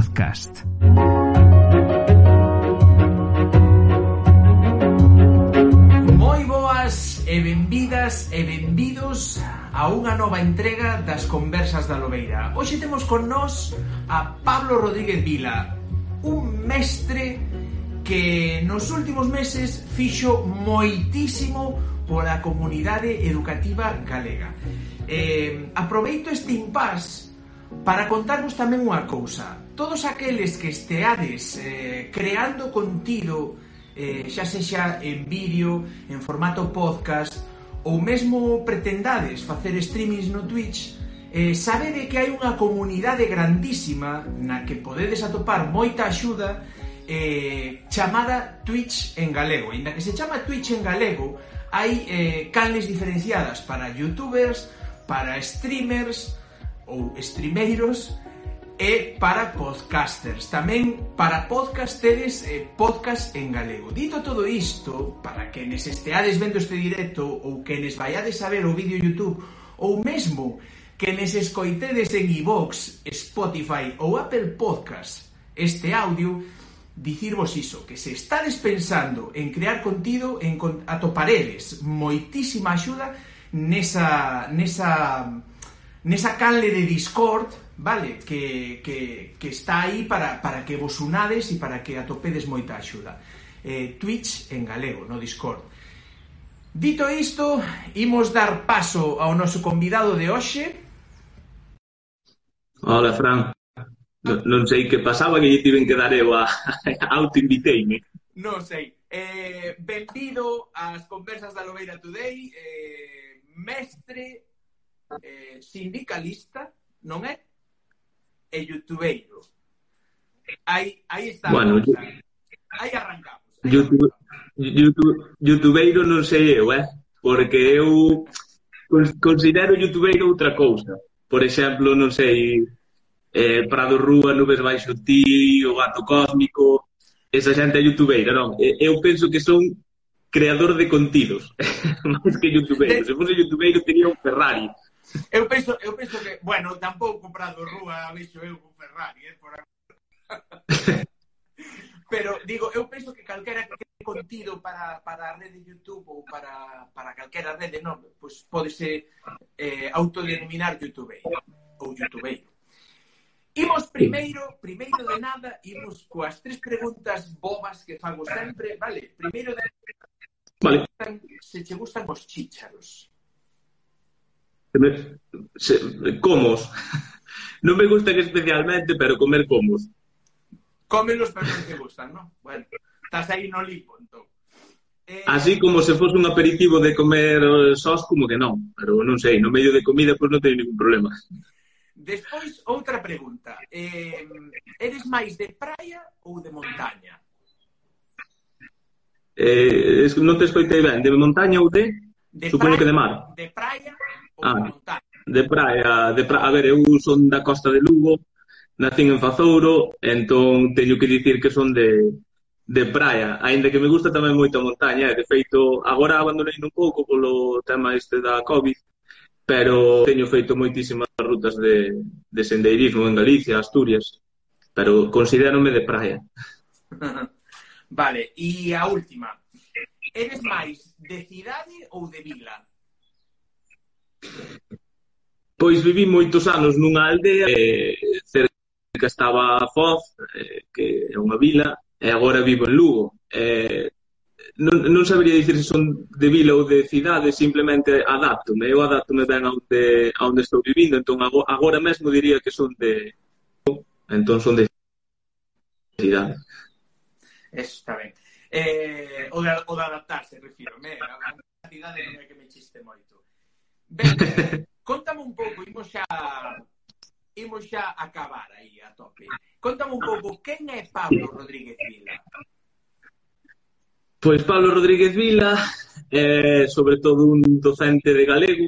Podcast. Moi boas e benvidas e benvidos a unha nova entrega das Conversas da Lobeira. Hoxe temos con nós a Pablo Rodríguez Vila, un mestre que nos últimos meses fixo moitísimo pola comunidade educativa galega. Eh, aproveito este impás para contarvos tamén unha cousa todos aqueles que esteades eh, creando contido, eh, xa sexa en vídeo, en formato podcast, ou mesmo pretendades facer streamings no Twitch, eh, sabede que hai unha comunidade grandísima na que podedes atopar moita axuda eh, chamada Twitch en galego. Inda que se chama Twitch en galego, hai eh, canles diferenciadas para youtubers, para streamers ou streameiros, e para podcasters, tamén para podcasteres e podcast en galego. Dito todo isto, para quenes esteades vendo este directo ou quenes vaiades a ver o vídeo YouTube ou mesmo quenes escoitedes en iVox, Spotify ou Apple Podcast este audio, dicirvos iso, que se estades pensando en crear contido, en atoparedes moitísima axuda nesa, nesa, nesa canle de Discord vale, que, que, que está aí para, para que vos unades e para que atopedes moita axuda. Eh, Twitch en galego, no Discord. Dito isto, imos dar paso ao noso convidado de hoxe. Hola, Fran. Non, non sei que pasaba que lle tiven que dar eu a, a autoinviteime. Non sei. Eh, benvido ás conversas da Lobeira Today, eh, mestre eh, sindicalista, non é? e youtubeiro. Aí, aí está. Bueno, yo... aí arrancamos. Aí YouTube. YouTube, youtubeiro non sei eu, eh? Porque eu considero youtubeiro outra cousa. Por exemplo, non sei, eh, Prado Rúa, Nubes Baixo Ti, O Gato Cósmico, esa xente é youtubeira, non? Eu penso que son creador de contidos, máis que youtubeiro. Se fose youtubeiro, tería un Ferrari Eu penso, eu penso que, bueno, tampouco comprado Rúa vexo eu con Ferrari, eh, por Pero digo, eu penso que calquera que ten contido para, para a rede YouTube ou para, para calquera rede, non, pois podese eh, autodenominar youtubeiro ou youtubeiro. Imos primeiro, primeiro de nada, imos coas tres preguntas bobas que fago sempre, vale? Primeiro de nada, vale. se che gustan os chícharos me, se, comos. non me gustan especialmente, pero comer comos. Cómelos, pero non te gustan, non? Bueno, estás aí no limbo, entón. Eh... Así como se fose un aperitivo de comer eh, sós, como que non. Pero non sei, no medio de comida, pois pues, non teño ningún problema. Despois, outra pregunta. Eh, eres máis de praia ou de montaña? Eh, es, non te escoitei ben. De montaña ou de... de Supoño que de mar. De praia ah, de praia, de praia, a ver, eu son da costa de Lugo, nacín en Fazouro, entón teño que dicir que son de, de praia, aínda que me gusta tamén moito a montaña, de feito, agora abandonei un pouco polo tema este da COVID, pero teño feito moitísimas rutas de, de sendeirismo en Galicia, Asturias, pero considérome de praia. vale, e a última, eres máis de cidade ou de vila? Pois viví moitos anos nunha aldea, eh, cerca estaba Foz, eh, que é unha vila, e agora vivo en Lugo. Eh, non, non sabería dicir se son de vila ou de cidade, simplemente adaptome. Eu adaptome ben a onde, a onde estou vivindo, entón agora mesmo diría que son de... Entón son de cidade. Eso está ben. Eh, o, de, o de adaptarse, refiro. Me, a cidade non é que me chiste moito. Ben, contame un pouco, imos xa imos xa acabar aí a tope. Contame un pouco, quen é Pablo Rodríguez Vila? Pois Pablo Rodríguez Vila é sobre todo un docente de galego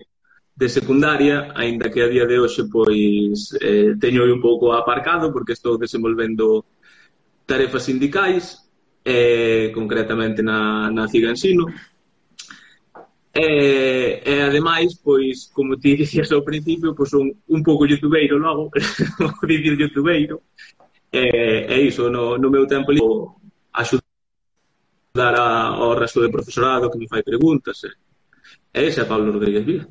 de secundaria, aínda que a día de hoxe pois eh, teño un pouco aparcado porque estou desenvolvendo tarefas sindicais eh, concretamente na, na Ciga Ensino E, e ademais, pois, como ti dicías ao principio, pois son un pouco youtubeiro logo, vou dicir youtubeiro, e, e iso, no, no meu tempo libre, axudar a, ao resto de profesorado que me fai preguntas, e, e ese é Pablo Rodríguez Vila.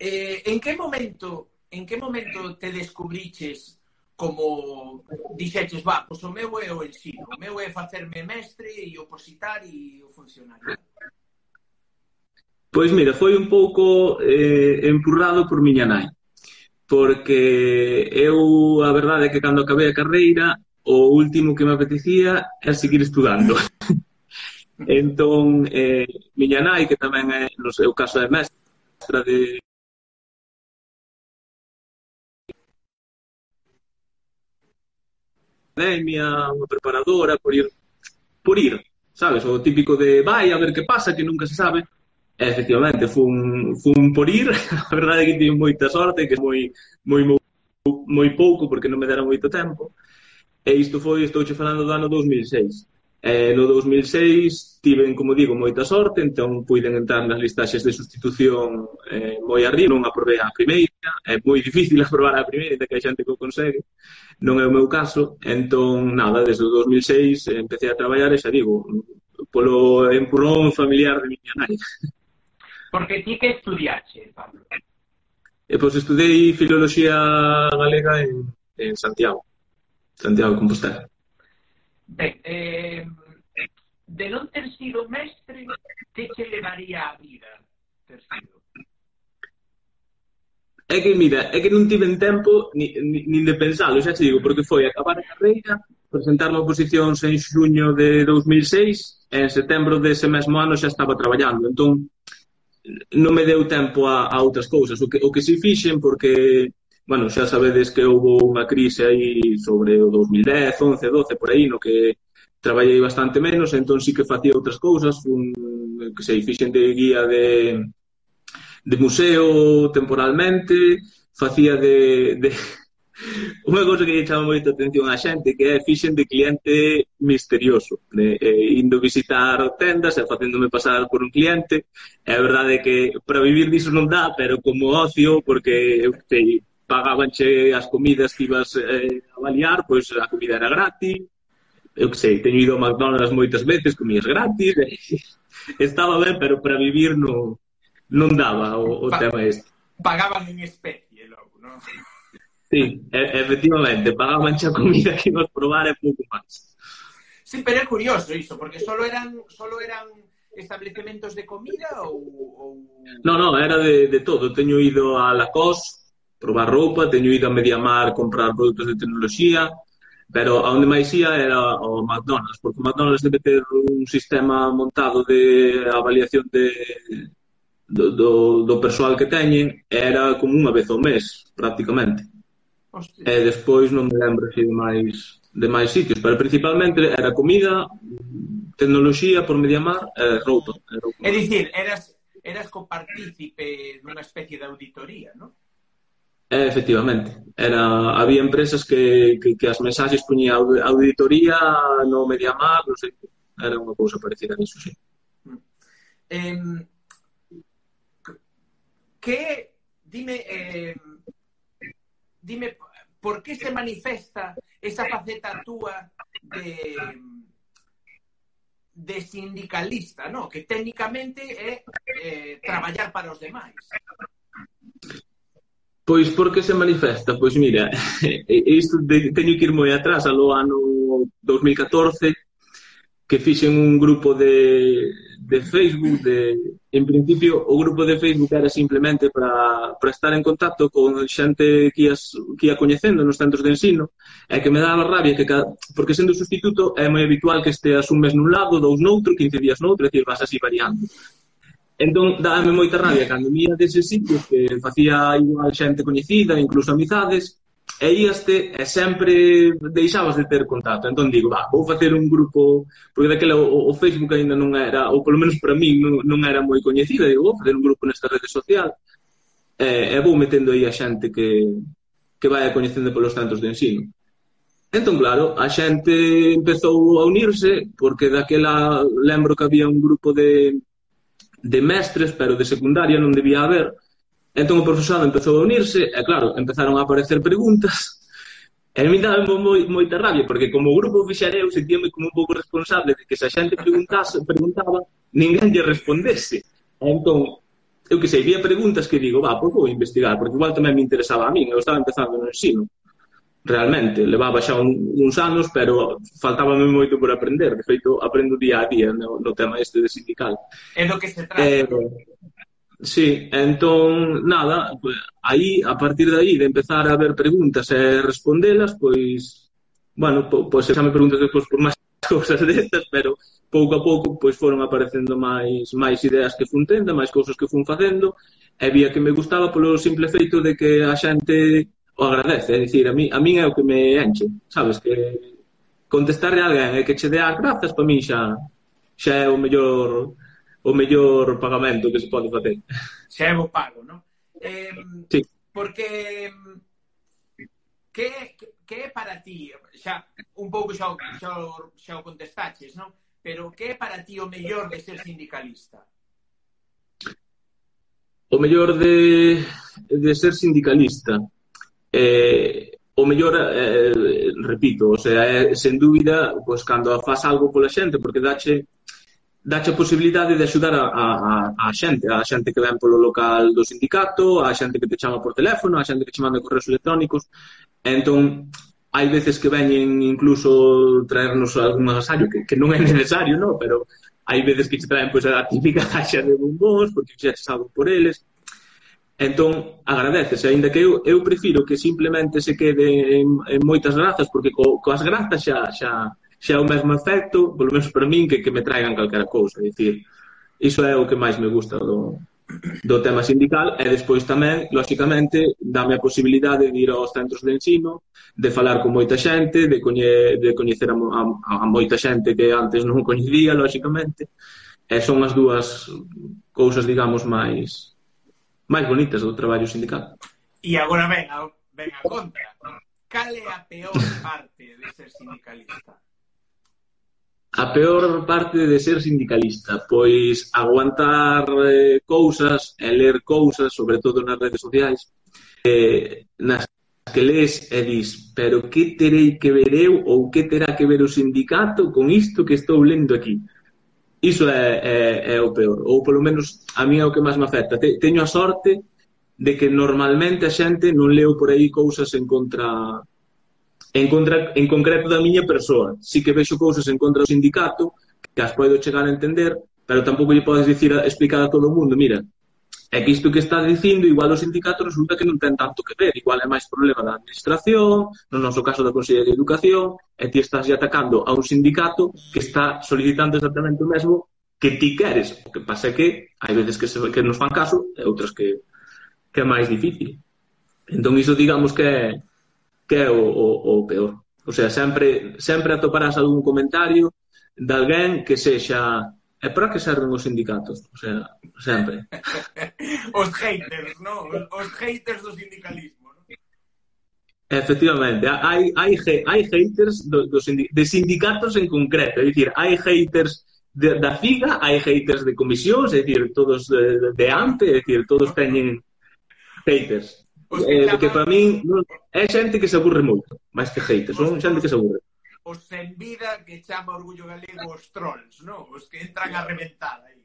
Eh, en que momento, en que momento te descubriches como dixeches, va, pois o meu é o ensino, o meu é facerme mestre e opositar e o funcionario? Pois mira, foi un pouco eh, empurrado por miña nai porque eu a verdade é que cando acabei a carreira o último que me apetecía é seguir estudando. entón, eh, miña nai, que tamén é, no seu caso, é mestra de academia, unha preparadora, por ir, por ir, sabes, o típico de vai a ver que pasa, que nunca se sabe, E, efectivamente, fun, fun por ir, a verdade é que tive moita sorte, que moi, moi, moi, moi pouco, porque non me deron moito tempo, e isto foi, estou che falando do ano 2006. E, no 2006 tiven, como digo, moita sorte, entón puiden entrar nas listaxes de sustitución eh, moi arriba, non aprobei a primeira, é moi difícil aprobar a primeira, que a xente que o consegue, non é o meu caso, entón, nada, desde o 2006 empecé a traballar e xa digo, polo empurrón familiar de miña nai. Porque ti que estudiaste, Pablo? E, eh, pois pues, estudei Filoloxía Galega en, en Santiago, Santiago de Compostela. Ben, eh, de non ter sido mestre, que che levaría a vida ter sido? É que, mira, é que non tiven tempo ni, ni, nin de pensalo, xa te digo, porque foi acabar a carreira, presentar a oposicións en xuño de 2006, e en setembro dese mesmo ano xa estaba traballando. Entón, non me deu tempo a, a outras cousas. O que, o que si fixen, porque, bueno, xa sabedes que houve unha crise aí sobre o 2010, 11, 12, por aí, no que traballei bastante menos, entón sí que facía outras cousas, un, que sei, fixen de guía de, de museo temporalmente, facía de, de, Unha cousa que lle chama moita atención á xente que é fixen de cliente misterioso, de, eh, indo visitar tendas e facéndome pasar por un cliente. É verdade que para vivir diso non dá, pero como ocio, porque eu sei, pagabanche as comidas que ibas eh, a avaliar, pois a comida era gratis, eu que sei, teño ido a McDonald's moitas veces, comías gratis, eh, estaba ben, pero para vivir non, non daba o, o pa tema este. Pagaban en especie, logo, non? Sí, efectivamente, pagaban xa comida que nos probar e pouco máis. Sí, pero é curioso iso, porque solo eran solo eran establecementos de comida ou... ou... No, no, era de, de todo. Teño ido a Lacoste, probar roupa, teño ido a Mediamar comprar produtos de tecnoloxía, pero aonde máis ia era o McDonald's, porque o McDonald's debe ter un sistema montado de avaliación de, do, do, do persoal que teñen, era como unha vez ao mes, prácticamente. Hostia. E despois non me lembro así de máis de máis sitios, pero principalmente era comida, tecnoloxía por Mediamar e roupa. E roupa. É dicir, eras eras copartícipe dunha especie de auditoría, non? Eh, efectivamente. Era, había empresas que, que, que as mensaxes puñía auditoría no Mediamar, non sei, era unha cousa parecida a iso, sí. Eh, que, dime, eh, dime por que se manifesta esa faceta túa de de sindicalista, no? que técnicamente é eh, traballar para os demais. Pois por que se manifesta? Pois mira, isto de, teño que ir moi atrás, alo ano 2014, que fixen un grupo de, de Facebook de, En principio, o grupo de Facebook era simplemente para, para estar en contacto con xente que, as, que ia coñecendo nos centros de ensino, e que me daba rabia que cada, porque sendo sustituto é moi habitual que esteas un mes nun lado, dous noutro, 15 días noutro, é dicir, vas así variando. Entón, dábame moita rabia cando mía deses sitios que facía igual xente coñecida, incluso amizades, e íaste e sempre deixabas de ter contacto. Entón digo, va, vou facer un grupo, porque daquela o, o Facebook aínda non era, ou polo menos para min non, non era moi coñecida, digo, vou facer un grupo nesta rede social e, e vou metendo aí a xente que, que vai coñecendo polos centros de ensino. Entón, claro, a xente empezou a unirse, porque daquela lembro que había un grupo de, de mestres, pero de secundaria non debía haber, Entón o profesorado empezou a unirse e claro, empezaron a aparecer preguntas e a mí daba moi, moita rabia porque como grupo fixareu sentíame como un pouco responsable de que se a xente preguntase, preguntaba ninguén lle respondese entón eu que sei, vía preguntas que digo, va, pois vou investigar, porque igual tamén me interesaba a min, eu estaba empezando no ensino realmente, levaba xa un, uns anos, pero faltábame moito por aprender, de feito aprendo día a día no, no tema este de sindical. É do que se trata. Eh, Sí, entón, nada, aí, a partir de aí, de empezar a ver preguntas e respondelas, pois, bueno, pois xa me preguntas despois por máis cousas destas, pero pouco a pouco pois foron aparecendo máis máis ideas que fun tendo, máis cousas que fun facendo, e vía que me gustaba polo simple feito de que a xente o agradece, é dicir, a mí, a min é o que me enche, sabes, que contestarle a alguén e que che dea grazas, para min xa, xa é o mellor o mellor pagamento que se pode facer. Xa é o pago, non? Eh, sí. Porque que, que é para ti, xa un pouco xa, xa, xa o contestaches, non? Pero que é para ti o mellor de ser sindicalista? O mellor de, de ser sindicalista eh, o mellor, eh, repito, o sea, é, sen dúbida, pois, cando faz algo pola xente, porque dache dache a posibilidade de axudar a, a, a xente, a xente que ven polo local do sindicato, a xente que te chama por teléfono, a xente que te manda correos electrónicos. Entón, hai veces que veñen incluso traernos algún agasallo, que, que non é necesario, no? pero hai veces que te traen pois, a típica caixa de bombóns, porque xa te salgo por eles. Entón, agradeces, aínda que eu, eu prefiro que simplemente se quede en, en moitas grazas, porque co, coas grazas xa, xa, xa é o mesmo efecto, polo menos para min, que que me traigan calquera cousa, é dicir, iso é o que máis me gusta do, do tema sindical e despois tamén, lóxicamente, dame a posibilidade de ir aos centros de ensino, de falar con moita xente, de, coñe, de coñecer a, a, a moita xente que antes non coñecía, lóxicamente, e son as dúas cousas, digamos, máis máis bonitas do traballo sindical. E agora ven a, ven a contra. Cal é a peor parte de ser sindicalista? A peor parte de ser sindicalista, pois aguantar eh, cousas e ler cousas, sobre todo nas redes sociais, eh, nas que lees e dis, pero que terei que ver eu ou que terá que ver o sindicato con isto que estou lendo aquí? Iso é, é, é o peor, ou polo menos a mí é o que máis me afecta. Te, teño a sorte de que normalmente a xente non leo por aí cousas en contra En, contra, en concreto da miña persoa, Si que vexo cousas en contra do sindicato, que as podo chegar a entender, pero tampouco lle podes dicir, explicar a todo o mundo, mira, é que isto que está dicindo, igual o sindicato resulta que non ten tanto que ver, igual é máis problema da administración, no noso caso da Consellería de Educación, e ti estás atacando a un sindicato que está solicitando exactamente o mesmo que ti queres. O que pasa é que hai veces que, se, que nos fan caso e outras que, que é máis difícil. Entón, iso digamos que é que é o, o, o peor. O sea, sempre, sempre atoparás algún comentario de alguén que sexa E para que serven os sindicatos? O sea, sempre. os haters, non? Os, haters do sindicalismo, non? Efectivamente, hai, hai, hai haters do, do sindi de sindicatos en concreto, é dicir, hai haters de, da FIGA, hai haters de comisións, é dicir, todos de, de, de ANTE, é dicir, todos teñen haters. Eh, que, eh, que para min é xente que se aburre moito, máis que haters, son xente que se aburre. Os sen vida que chama Orgullo Galego os trolls, non? Os que entran a reventar aí.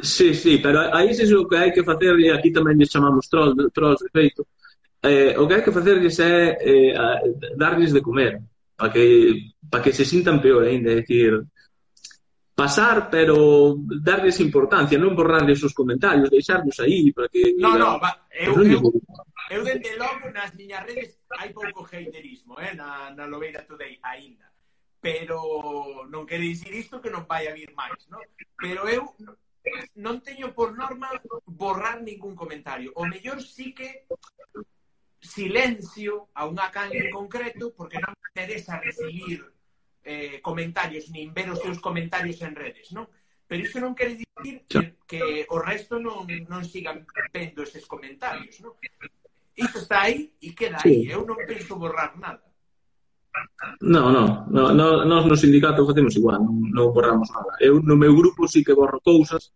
Sí, sí, pero aí se o que hai que facer e aquí tamén lle chamamos trolls, trolls de feito. Eh, o que hai que facerlles é eh, darlles de comer para que para que se sintan peor aínda, é dicir, pasar, pero darles importancia, non borrarles os comentarios, deixarlos aí para que... No, mira, no, va, eu, eu, eu, eu dende logo nas miñas redes hai pouco haterismo, eh, na, na Lobeira Today, aínda. Pero non quere dicir isto que non vai a vir máis, no? Pero eu non teño por norma borrar ningún comentario. O mellor sí que silencio a unha canle en concreto porque non me interesa recibir eh, comentarios nin ver os seus comentarios en redes, non? Pero iso non quere dicir que, que o resto non, non sigan vendo eses comentarios, non? Iso está aí e queda aí. Eu non penso borrar nada. No, no, no, no, nós no sindicato facemos igual, non, non borramos nada. Eu no meu grupo sí que borro cousas,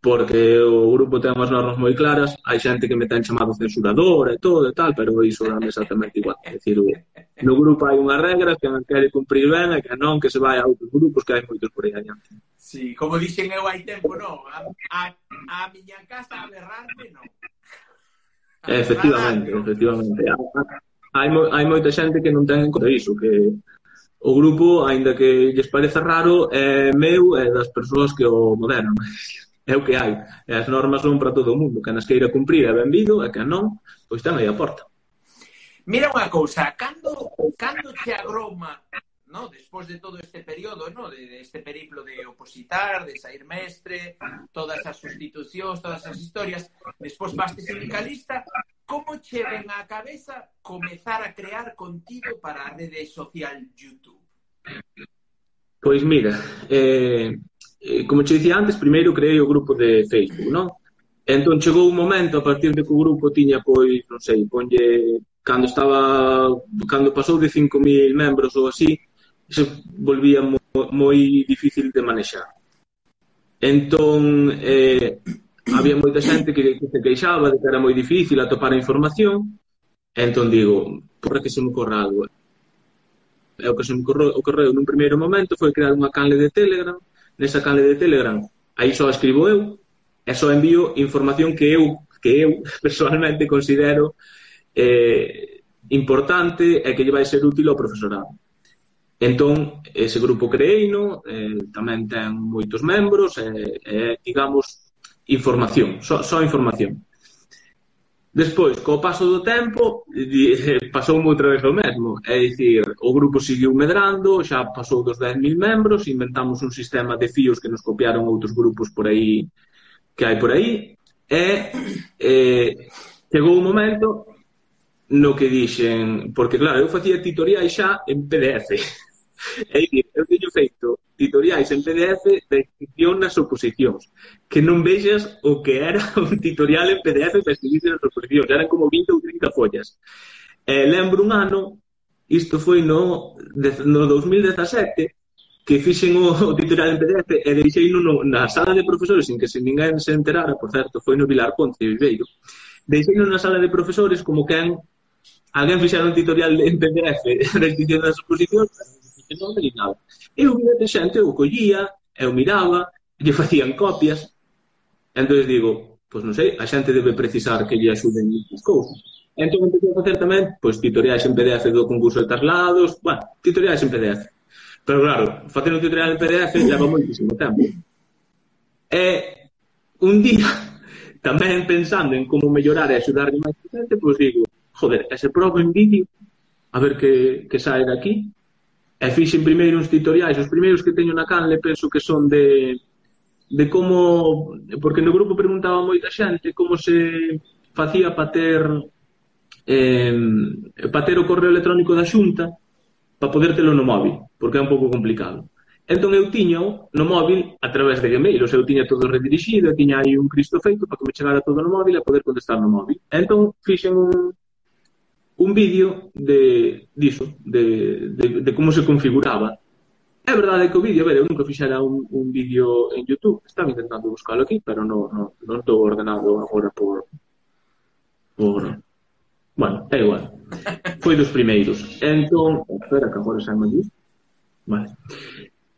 porque o grupo ten unhas normas moi claras, hai xente que me ten chamado censurador e todo e tal, pero iso é exactamente igual. É dicir, no grupo hai unhas regras que non quere cumprir ben e que non, que se vai a outros grupos que hai moitos por aí adiante. Sí, como dixen eu hai tempo, non, a, a, a miña casa a berrarme, non. Efectivamente, efectivamente. Hai, mo, hai moita xente que non ten en conta iso, que o grupo, aínda que lles pareza raro, é meu e das persoas que o moderan. é o que hai. E as normas son para todo o mundo. Que nas queira cumprir é benvido, e que non, pois ten aí a porta. Mira unha cousa, cando, cando te agroma, no, despois de todo este período, no, de, de este periplo de opositar, de sair mestre, todas as sustitucións, todas as historias, despois vaste sindicalista, como che ven á cabeza comezar a crear contido para a rede social YouTube? Pois mira, eh, Eh, como che dicía antes, primeiro creei o grupo de Facebook, non? Entón chegou un momento a partir de que o grupo tiña pois, non sei, ponlle cando estaba cando pasou de 5000 membros ou así, se volvía moi, moi difícil de manexar. Entón eh, había moita xente que, que se queixaba de que era moi difícil atopar a información, entón digo, porra que se me corra algo. E o que se me correu, ocorreu nun primeiro momento foi crear unha canle de Telegram nesa canle de Telegram, aí só escribo eu, e só envío información que eu que eu personalmente considero eh, importante e que lle vai ser útil ao profesorado. Entón, ese grupo creeino, eh, tamén ten moitos membros, eh, e, eh, eh, digamos, información, só, só información. Despois, co paso do tempo, pasou outra vez o mesmo. É dicir, o grupo seguiu medrando, xa pasou dos 10.000 membros, inventamos un sistema de fíos que nos copiaron outros grupos por aí que hai por aí, e eh, chegou un momento no que dixen, porque claro, eu facía titoriais xa en PDF, É dicir, eu teño feito tutoriais en PDF de inscripción nas oposicións, que non vexas o que era un tutorial en PDF para escribirse nas oposicións, eran como 20 ou 30 follas. E lembro un ano, isto foi no, no 2017, que fixen o, o tutorial en PDF e deixei no, na sala de profesores sin que se ninguén se enterara, por certo, foi no Vilar Ponce, Viveiro, deixei na sala de profesores como que alguén fixera un tutorial en PDF da inscripción das oposicións eu non me di nada. Eu vi de xente, eu collía, eu miraba, lle facían copias, entón digo, pois non sei, a xente debe precisar que lle axuden estas cousas. Entón, empecé a facer tamén, pois, tutoriais en PDF do concurso de traslados, bueno, tutoriais en PDF. Pero claro, facer un tutorial en PDF leva moitísimo tempo. E un día, tamén pensando en como mellorar e axudar máis xente, pois digo, joder, ese probo en vídeo, a ver que, que sae de aquí, e fixen primeiro uns tutoriais, os primeiros que teño na canle penso que son de de como, porque no grupo preguntaba moita xente como se facía para ter eh, para ter o correo electrónico da xunta para poder telo no móvil, porque é un pouco complicado. Entón eu tiño no móvil a través de Gmail, ou sea, eu tiña todo redirixido, tiña aí un Cristo feito para que me chegara todo no móvil e poder contestar no móvil. Entón fixen un, un vídeo de diso, de, de, de como se configuraba. É verdade que o vídeo, a ver, eu nunca fixera un, un vídeo en YouTube, estaba intentando buscalo aquí, pero non, non, non estou ordenado agora por, por... Bueno, é igual. Foi dos primeiros. Entón, espera que agora xa me diz. Vale.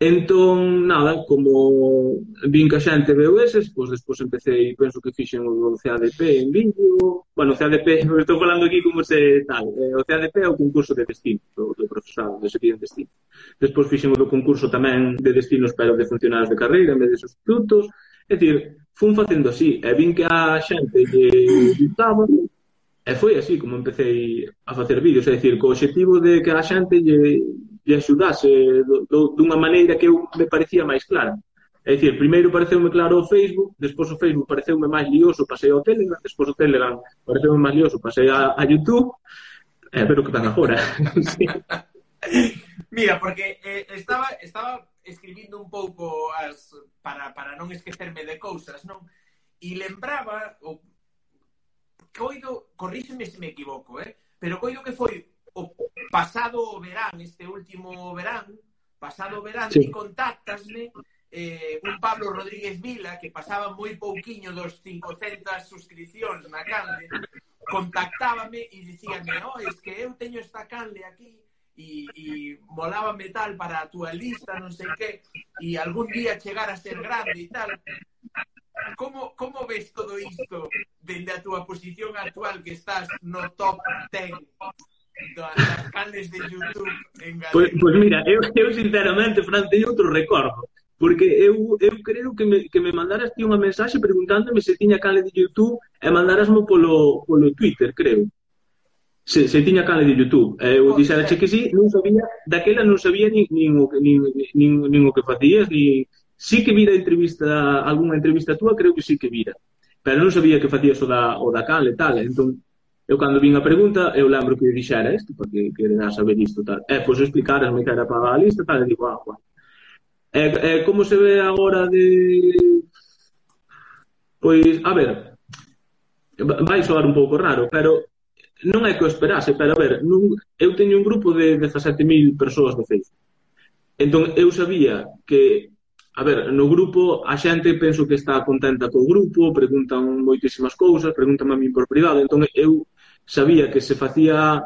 Entón, nada, como vin que a xente veu eses, pois despois empecé e penso que fixen o CADP en vídeo. Bueno, o CADP, estou falando aquí como se tal, eh, o CADP é o concurso de destino do, do profesorado, de seguir en destino. Despois fixen o do concurso tamén de destinos pero de funcionarios de carreira, en vez de sustitutos. É dicir, fun facendo así, e vin que a xente lle gustaba, e foi así como empecé a facer vídeos, é dicir, co objetivo de que a xente lle lle axudase do, dunha maneira que eu me parecía máis clara. É dicir, primeiro pareceume claro o Facebook, despois o Facebook pareceume máis lioso, pasei ao Telegram, despois o Telegram pareceume máis lioso, pasei a, a YouTube, eh, pero que tan agora. sí. Mira, porque eh, estaba, estaba escribindo un pouco as, para, para non esquecerme de cousas, non? E lembraba, o, coido, corríxeme se me equivoco, eh? pero coido que foi o pasado verán, este último verán, pasado verán, sí. ti contactasme eh, un Pablo Rodríguez Vila que pasaba moi pouquiño dos 500 suscripcións na canle, contactábame e dicíame, oh, es que eu teño esta canle aquí e, e molábame tal para a túa lista, non sei que, e algún día chegar a ser grande e tal. Como, como ves todo isto dende a túa posición actual que estás no top 10 das canles de YouTube en galego. Pois, pois mira, eu, eu sinceramente, Fran, teño outro recordo. Porque eu, eu creo que me, que me mandaras ti unha mensaxe preguntándome se tiña canle de YouTube e mandarasmo polo, polo Twitter, creo. Se, se tiña canle de YouTube. Eu pois dixera che que sí, non sabía, daquela non sabía nin, nin, nin, nin, nin o que facías, ni sí que vira entrevista, algunha entrevista túa, creo que sí que vira. Pero non sabía que facías o da, o da canal e tal. Entón, Eu cando vin a pregunta, eu lembro que dixera isto, porque queren saber isto tal. E pois explicarasme que era para a lista tal, e digo, ah, bueno. E, e como se ve agora de... Pois, a ver, vai soar un pouco raro, pero non é que o esperase, pero a ver, non, eu teño un grupo de 17.000 persoas de Facebook. Entón, eu sabía que A ver, no grupo a xente penso que está contenta co grupo, preguntan moitísimas cousas, preguntan a mí por privado, entón eu sabía que se facía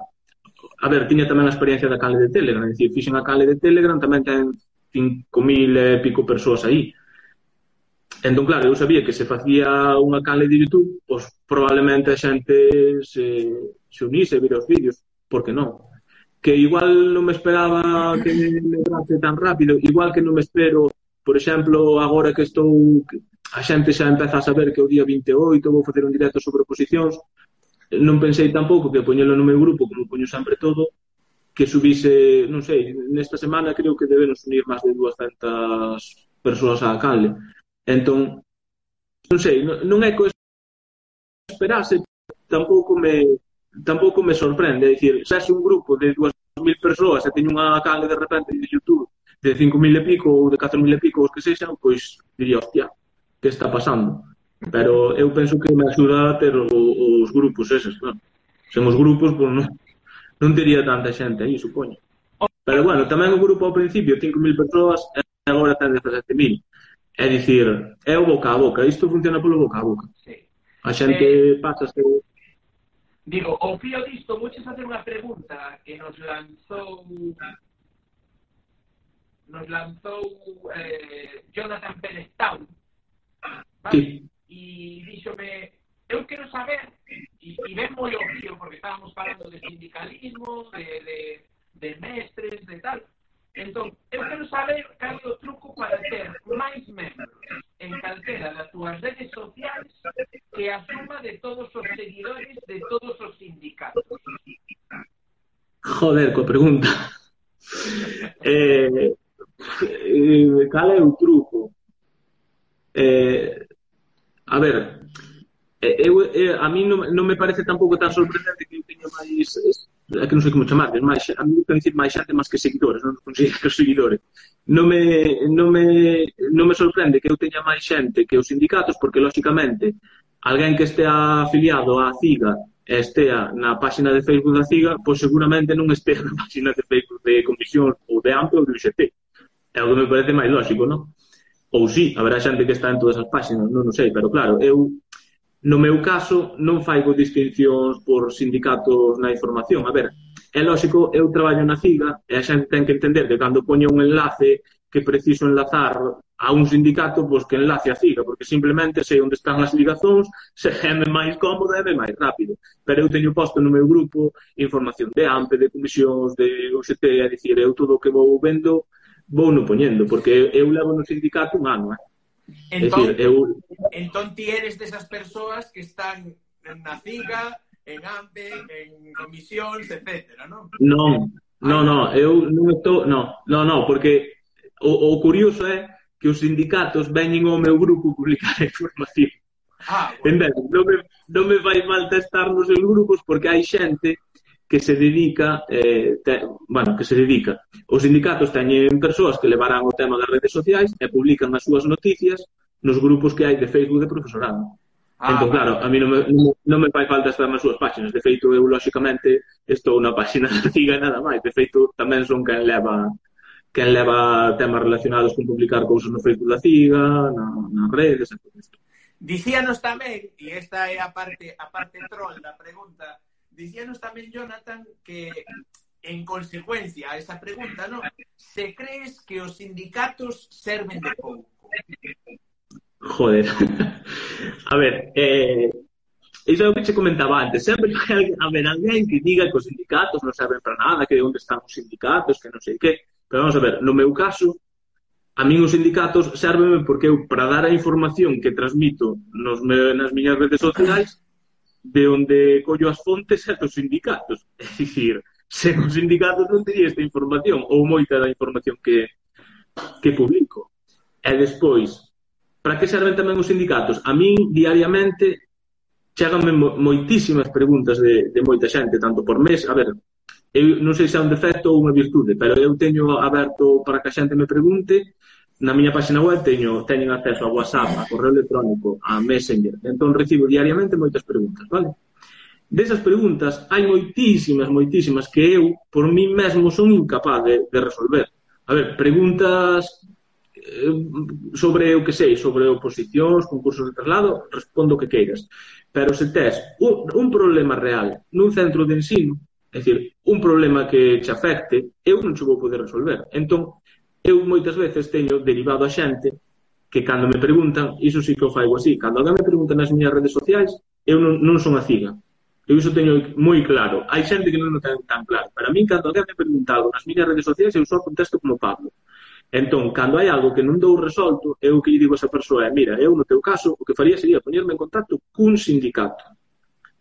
a ver, tiña tamén a experiencia da cale de Telegram, é dicir, fixen a cale de Telegram, tamén ten 5.000 e pico persoas aí. Entón, claro, eu sabía que se facía unha cale de YouTube, pois probablemente a xente se, se unise, vir os vídeos, porque non? Que igual non me esperaba que me grace tan rápido, igual que non me espero, por exemplo, agora que estou, a xente xa empeza a saber que o día 28 vou facer un directo sobre oposicións, non pensei tampouco que poñelo no meu grupo, como poño sempre todo, que subise, non sei, nesta semana creo que debemos unir máis de 200 persoas á canle. Entón, non sei, non, non é coisa esperase, tampouco me tampouco me sorprende, é dicir, se un grupo de 2.000 persoas e teño unha canle de repente de YouTube de 5.000 e pico ou de 4.000 e pico, os que sexan, pois diría, hostia, que está pasando? Pero eu penso que me axuda a ter o, os grupos eses, claro. Sen os grupos, pois non, non tería tanta xente aí, supoño. Pero bueno, tamén o grupo ao principio, 5.000 persoas, e agora ten 17.000. É dicir, é o boca a boca, isto funciona polo boca a boca. Sí. A xente eh, pasa se... Digo, o fío disto, moches facer unha pregunta que nos lanzou nos lanzou eh, Jonathan Perestau, vale? sí e díxome, eu quero saber, e, e ven moi o fío, porque estábamos falando de sindicalismo, de, de, de mestres, de tal, entón, eu quero saber cal é o truco para ter máis membros en calquera das túas redes sociais que a suma de todos os seguidores de todos os sindicatos. Joder, coa pregunta. eh, eh, cal é o truco? Eh, A ver, eh, eu, eh, a mí non, non me parece tampouco tan sorprendente que eu teña máis é que non sei como chamar, máis, a mí me dicir máis xente máis que seguidores, non considero que seguidores. Non me, non me, non me sorprende que eu teña máis xente que os sindicatos, porque, lóxicamente, alguén que estea afiliado á CIGA e estea na páxina de Facebook da CIGA, pois seguramente non estea na páxina de Facebook de Comisión ou de AMPE ou de UGT. É o que me parece máis lógico, non? Ou sí, haberá xente que está en todas as páxinas, non, non sei, pero claro, eu no meu caso non faigo distincións por sindicatos na información. A ver, é lógico, eu traballo na CIGA e a xente ten que entender que cando poño un enlace que preciso enlazar a un sindicato, pois que enlace a CIGA, porque simplemente sei onde están as ligazóns, se é máis cómodo, e máis rápido. Pero eu teño posto no meu grupo información de AMPE, de comisións, de UGT, é dicir, eu todo o que vou vendo vou no poñendo, porque eu levo no sindicato un ano, eh? Entón, decir, eu... entón ti eres desas persoas que están na CIGA, en AMPE, en comisións, etcétera, non? Non, non, non, eu non estou, non, non, non, porque o, o curioso é que os sindicatos veñen ao meu grupo publicar a información. Ah, bueno. Entende? Non me, non me fai falta estar nos seus grupos porque hai xente que se dedica eh, te, bueno, que se dedica. Os sindicatos teñen persoas que levarán o tema das redes sociais e publican as súas noticias nos grupos que hai de Facebook de profesorado. Ah, entón, claro, a mí non me, non me fai falta estar nas súas páxinas. De feito, eu, lóxicamente, estou na páxina da CIGA nada máis. De feito, tamén son quen leva quen leva temas relacionados con publicar cousas no Facebook da CIGA, na, nas redes, e todo isto. Dicíanos tamén, e esta é a parte, a parte troll da pregunta, dicíanos tamén, Jonathan, que en consecuencia a esa pregunta, ¿no? Se crees que os sindicatos serven de pouco? Joder. a ver, eh, iso é o que che comentaba antes. Sempre que haber alguén que diga que os sindicatos non serven para nada, que onde están os sindicatos, que non sei que. Pero vamos a ver, no meu caso, a min os sindicatos servenme porque eu para dar a información que transmito nos me, nas miñas redes sociais de onde collo as fontes é dos sindicatos. É dicir, sen os sindicatos non tería esta información ou moita da información que, que publico. E despois, para que serven tamén os sindicatos? A min, diariamente, cheganme moitísimas preguntas de, de moita xente, tanto por mes, a ver, eu non sei se é un defecto ou unha virtude, pero eu teño aberto para que a xente me pregunte na miña página web teño, teñen acceso a WhatsApp, a correo electrónico, a Messenger. Entón recibo diariamente moitas preguntas, vale? Desas preguntas hai moitísimas, moitísimas que eu por mí mesmo son incapaz de, de resolver. A ver, preguntas eh, sobre o que sei, sobre oposicións, concursos de traslado, respondo o que queiras. Pero se tes un, un problema real nun centro de ensino, é dicir, un problema que che afecte, eu non che vou poder resolver. Entón, eu moitas veces teño derivado a xente que cando me preguntan, iso sí que o faigo así, cando alguén me pregunta nas miñas redes sociais, eu non, non son a ciga. Eu iso teño moi claro. Hai xente que non o ten tan claro. Para min, cando alguén me pregunta algo nas miñas redes sociais, eu só contesto como Pablo. Entón, cando hai algo que non dou resolto, eu que lle digo a esa persoa é, mira, eu no teu caso, o que faría sería poñerme en contacto cun sindicato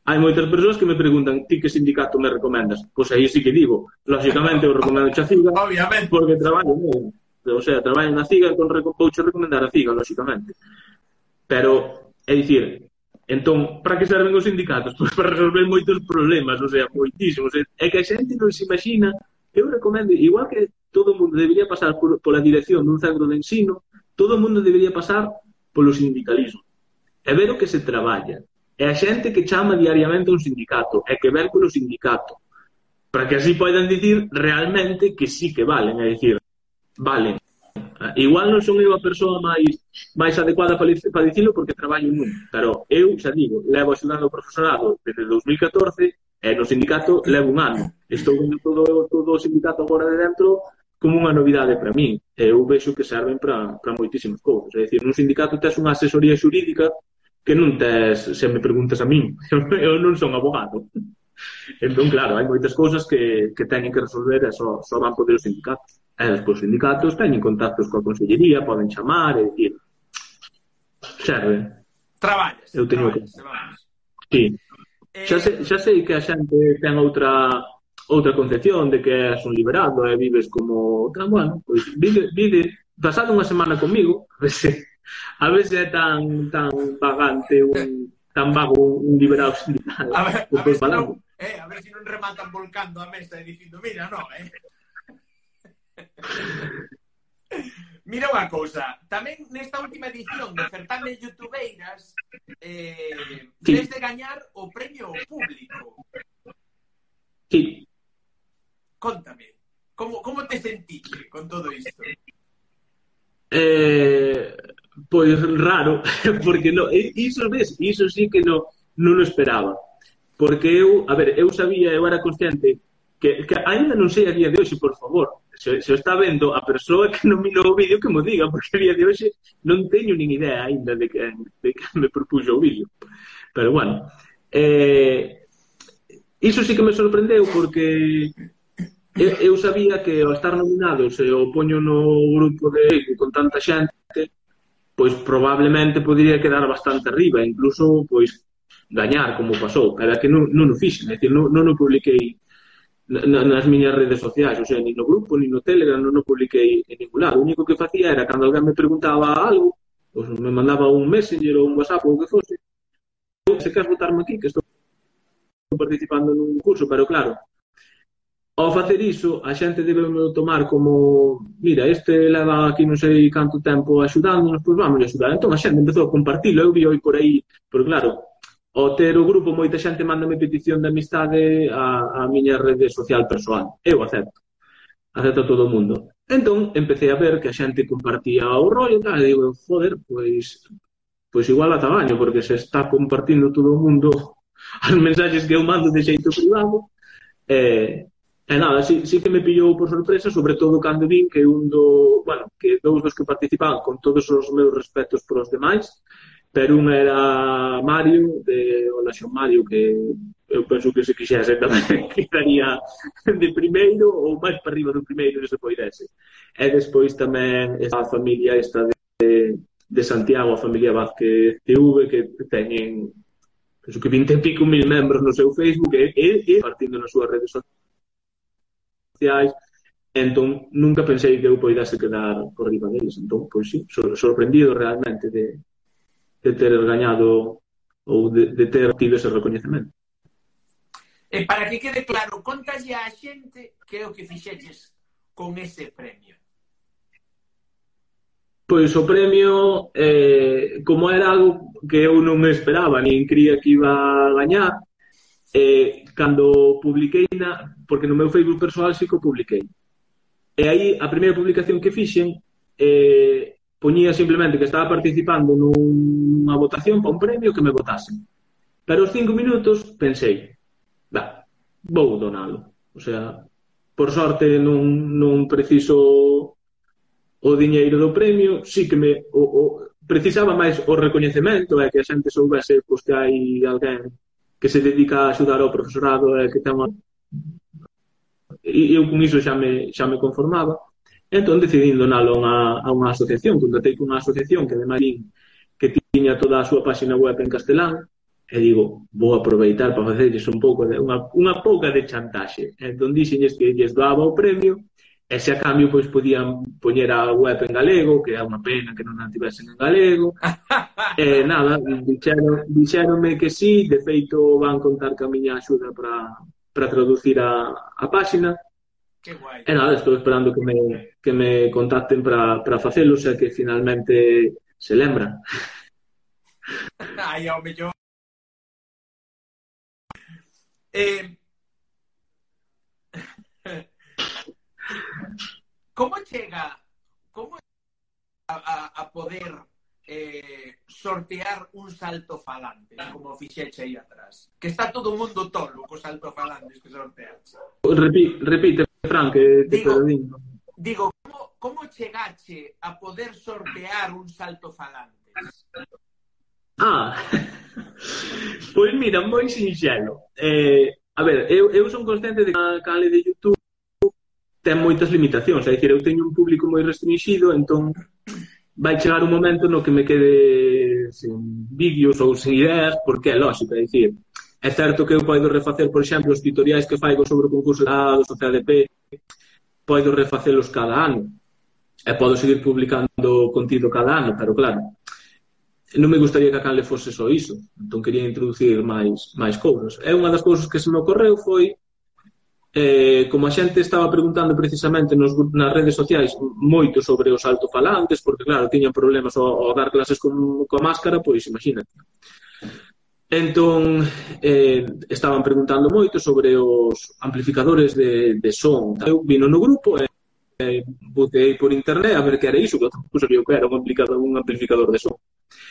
Hai moitas persoas que me preguntan ti que sindicato me recomendas? Pois aí sí que digo, lógicamente eu recomendo a CIGA Obviamente. porque traballo non? o sea, traballo na CIGA con poucho recomendar a CIGA, lógicamente pero, é dicir entón, para que serven os sindicatos? Pois para resolver moitos problemas o sea, moitísimos, é que a xente non se imagina eu recomendo, igual que todo o mundo debería pasar por, pola dirección dun centro de ensino, todo o mundo debería pasar polo sindicalismo e ver o que se traballa É a xente que chama diariamente un sindicato e que ven polo sindicato para que así poidan dicir realmente que sí que valen, é dicir, valen. Ah, igual non son eu a persoa máis máis adecuada para, para dicilo porque traballo nun, pero eu, xa digo, levo axudando o profesorado desde 2014 e no sindicato levo un ano. Estou vendo todo, todo o sindicato agora de dentro como unha novidade para min. Eu vexo que serven para, para moitísimas cousas. É dicir, nun sindicato tes unha asesoría xurídica que non tes, se me preguntas a min, eu non son abogado. Entón, claro, hai moitas cousas que, que teñen que resolver e só, só van poder os sindicatos. E despois os sindicatos teñen contactos coa consellería, poden chamar e dicir serve. Traballas. Eu teño traballes, que... Traballes. Sí. Eh... Xa, sei, xa sei que a xente ten outra outra concepción de que és un liberado e vives como... Tan, bueno, pois, vive, vive, pasado unha semana comigo, a ver se a veces é tan tan vagante un tan vago un liberado sindical. A ver, a ver, non, eh, a ver se si non rematan volcando a mesa e dicindo, mira, non, eh. Mira unha cousa, tamén nesta última edición do certame Youtubeiras eh, sí. de gañar o premio público. Sí. Contame, como, como te sentiste con todo isto? Eh, pois raro, porque no, iso ves, iso sí que no, non o esperaba. Porque eu, a ver, eu sabía, eu era consciente que, que ainda non sei a día de hoxe, por favor, se, se o está vendo a persoa que non minou o vídeo que mo diga, porque a día de hoxe non teño nin idea aínda de que, de que me propuxo o vídeo. Pero bueno, eh, iso sí que me sorprendeu porque eu, eu sabía que ao estar nominado se o poño no grupo de con tanta xente pois probablemente podería quedar bastante arriba, incluso pois gañar como pasou, pero que non, non o fixen, é dicir, non, non o publiquei na, nas miñas redes sociais, o sea, nin no grupo, nin no Telegram, non o publiquei en ningún lado. O único que facía era, cando alguén me preguntaba algo, pois me mandaba un messenger ou un whatsapp ou o que fose, se queres votarme aquí, que estou participando nun curso, pero claro, Ao facer iso, a xente debe tomar como mira, este leva aquí non sei canto tempo axudándonos, pois vamos a axudar. Entón a xente empezou a compartilo, eu vi hoy por aí, pero claro, ao ter o grupo moita xente mándame petición de amistade a, a miña rede social persoal. Eu acepto. Acepto todo o mundo. Entón, empecé a ver que a xente compartía o rollo e tal, e digo, joder, pois, pois igual a tamaño, porque se está compartindo todo o mundo as mensaxes que eu mando de xeito privado, eh, E nada, sí, sí que me pillou por sorpresa, sobre todo cando vin que un do, bueno, que dous dos que participaban con todos os meus respetos para os demais, pero un era Mario, de Olaxón Mario, que eu penso que se quixese tamén quedaría de primeiro ou máis para arriba do primeiro se poidese. E despois tamén esta familia esta de, de Santiago, a familia Vázquez TV, que teñen penso que 20 e pico mil membros no seu Facebook e, e, e partindo nas súas redes sociais sociais, entón nunca pensei que eu poidase quedar por riba deles, entón, pois sí, sorprendido realmente de, de ter gañado ou de, de ter tido ese recoñecemento. E para que quede claro, contalle a xente que é o que fixeches con ese premio? Pois o premio, eh, como era algo que eu non me esperaba, nin cría que iba a gañar, eh, cando publiquei na, porque no meu Facebook persoal sí que o publiquei. E aí a primeira publicación que fixen eh, poñía simplemente que estaba participando nunha votación para un premio que me votasen. Pero os cinco minutos pensei, da, vou donalo. O sea, por sorte non, non preciso o diñeiro do premio, sí que me o, o, precisaba máis o recoñecemento, é que a xente soubese pois, que hai alguén que se dedica a axudar ao profesorado e que ten unha... E eu con iso xa me, xa me conformaba. Entón decidín donalo a unha, a unha asociación. Contratei con unha asociación que ademais que tiña toda a súa página web en castelán e digo, vou aproveitar para facerlles un pouco de, unha, unha pouca de chantaxe. Entón dixenlles que lles daba o premio E se a cambio, pois, podían poñer a web en galego, que é unha pena que non a tivesen en galego. e eh, nada, dixeron, dixeronme que sí, de feito van contar que a miña axuda para, para traducir a, a páxina. Que guai. E nada, estou esperando que me, que me contacten para, para facelo, xa que finalmente se lembran. Ai, ao mellor. Eh, Como chega como a, a, a poder eh, sortear un salto falante, como fixeche aí atrás? Que está todo o mundo tolo cos salto falantes que sorteaste. Repite, repite, Fran, que te digo, perdindo. Digo, como, como chegache a poder sortear un salto falante? Ah, pois mira, moi sinxelo. Eh, a ver, eu, eu son consciente de que a canal de YouTube ten moitas limitacións, é dicir, eu teño un público moi restringido, entón vai chegar un momento no que me quede sin vídeos ou sin ideas, porque é lógico, é dicir, é certo que eu podo refacer, por exemplo, os tutoriais que faigo sobre o concurso da do CDP, podo refacelos cada ano, e podo seguir publicando contido cada ano, pero claro, non me gustaría que a Canle fose só iso, entón quería introducir máis máis cousas. É unha das cousas que se me ocorreu foi eh, como a xente estaba preguntando precisamente nos, nas redes sociais moito sobre os altofalantes, porque claro, tiñan problemas ao, ao dar clases con, coa máscara, pois imagínate. Entón, eh, estaban preguntando moito sobre os amplificadores de, de son. Eu vino no grupo e eh, botei por internet a ver que era iso, que eu sabía que era un amplificador, un amplificador de son.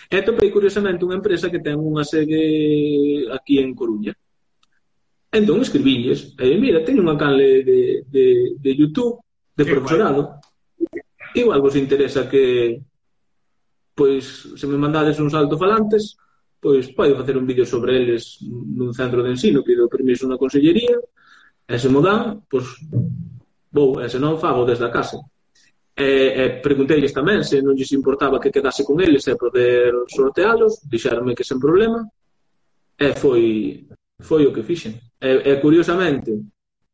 E topei curiosamente unha empresa que ten unha sede aquí en Coruña. Entón escribinlles, eh, mira, teño unha canle de, de, de YouTube de Qué profesorado. Guay. Igual vos interesa que pois se me mandades uns altofalantes, pois podo facer un vídeo sobre eles nun centro de ensino, pido permiso na consellería, e se mo dan, pois vou, e se non fago desde a casa. E, e pregunteilles tamén se non lles importaba que quedase con eles e poder sortealos, dixeronme que sen problema, e foi foi o que fixen. E, e curiosamente,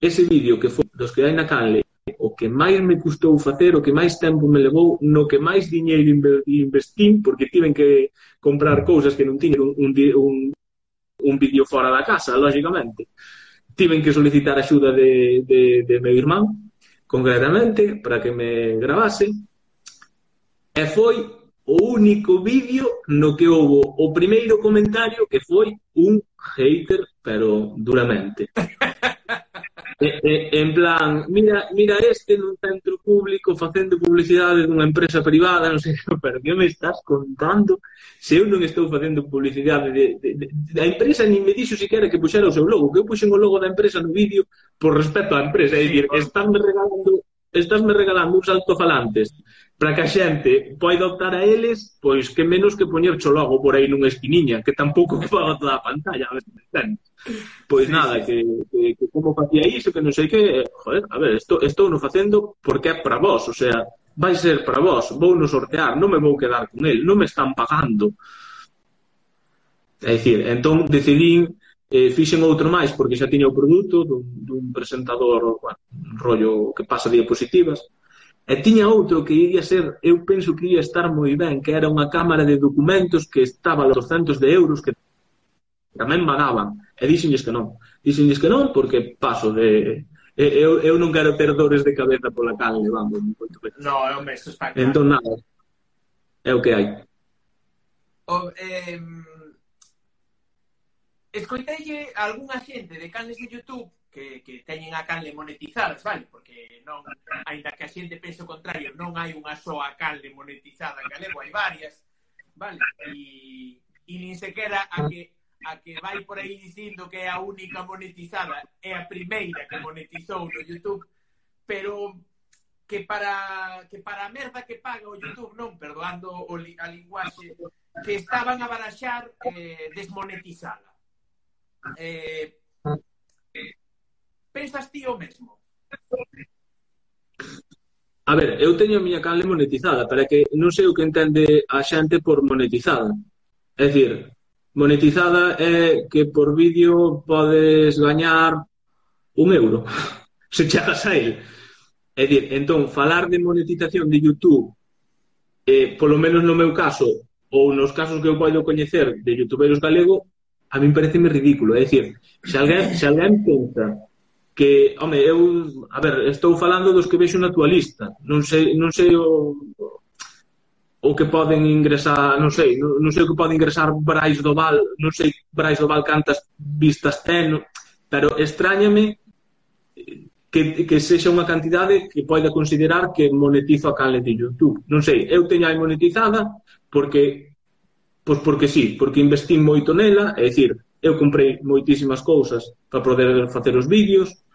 ese vídeo que foi dos que hai na canle, o que máis me custou facer, o que máis tempo me levou, no que máis diñeiro investín, porque tiven que comprar cousas que non tiñen un, un, un, un vídeo fora da casa, lógicamente. Tiven que solicitar axuda de, de, de meu irmán, concretamente, para que me gravase, e foi o único vídeo no que houve o primeiro comentario que foi un hater, pero duramente. e, e, en plan, mira, mira este nun centro público facendo publicidade dunha empresa privada, non sei, pero que me estás contando? Se eu non estou facendo publicidade de, de, de, da empresa, nin me dixo siquiera que puxera o seu logo, que eu puxen o logo da empresa no vídeo por respecto á empresa, é dicir, están regalando estás me regalando uns altofalantes para que a xente poida optar a eles, pois que menos que poñercho logo por aí nunha esquiniña, que tampouco paga toda a pantalla, a ver, Pois sí, nada, sí. Que, que, que como facía iso, que non sei que, joder, a ver, estou, estou no facendo porque é para vós, o sea, vai ser para vós, vou no sortear, non me vou quedar con el, non me están pagando. É dicir, entón decidín eh, fixen outro máis porque xa tiña o produto dun, dun presentador, bueno, un rollo que pasa diapositivas, E tiña outro que iría ser, eu penso que iría estar moi ben, que era unha cámara de documentos que estaba a 200 de euros que tamén vagaban. E dixenlles que non. Dixenlles que non porque paso de... Eu, eu non quero ter dores de cabeza pola cal levando. No, é un isto está claro. Entón, nada. É o que hai. O, eh, escoitelle algunha xente de canles de YouTube que, que teñen a canle monetizadas, vale? Porque non, ainda que a xente pense o contrario, non hai unha soa canle monetizada en galego, hai varias, vale? E, e nin sequera a que a que vai por aí dicindo que é a única monetizada, é a primeira que monetizou no YouTube, pero que para que para a merda que paga o YouTube, non perdoando o li, a linguaxe, que estaban a baraxar eh, desmonetizala. Eh, eh, Pensas ti o mesmo? A ver, eu teño a miña canle monetizada, para que non sei o que entende a xente por monetizada. É dicir, monetizada é que por vídeo podes gañar un euro, se chegas a ele. É dicir, entón, falar de monetización de YouTube, eh, polo menos no meu caso, ou nos casos que eu podo coñecer de youtuberos galego, a mí pareceme ridículo. É dicir, se alguén, se alguén pensa que, home, eu, a ver, estou falando dos que vexo na tua lista. Non sei, non sei o, o que poden ingresar, non sei, non, non sei o que pode ingresar Brais do Val, non sei Brais do Val cantas vistas ten, pero extrañame que, que sexa unha cantidade que poida considerar que monetizo a canle de YouTube. Non sei, eu teña aí monetizada porque pois porque sí, porque investín moito nela, é dicir, eu comprei moitísimas cousas para poder facer os vídeos,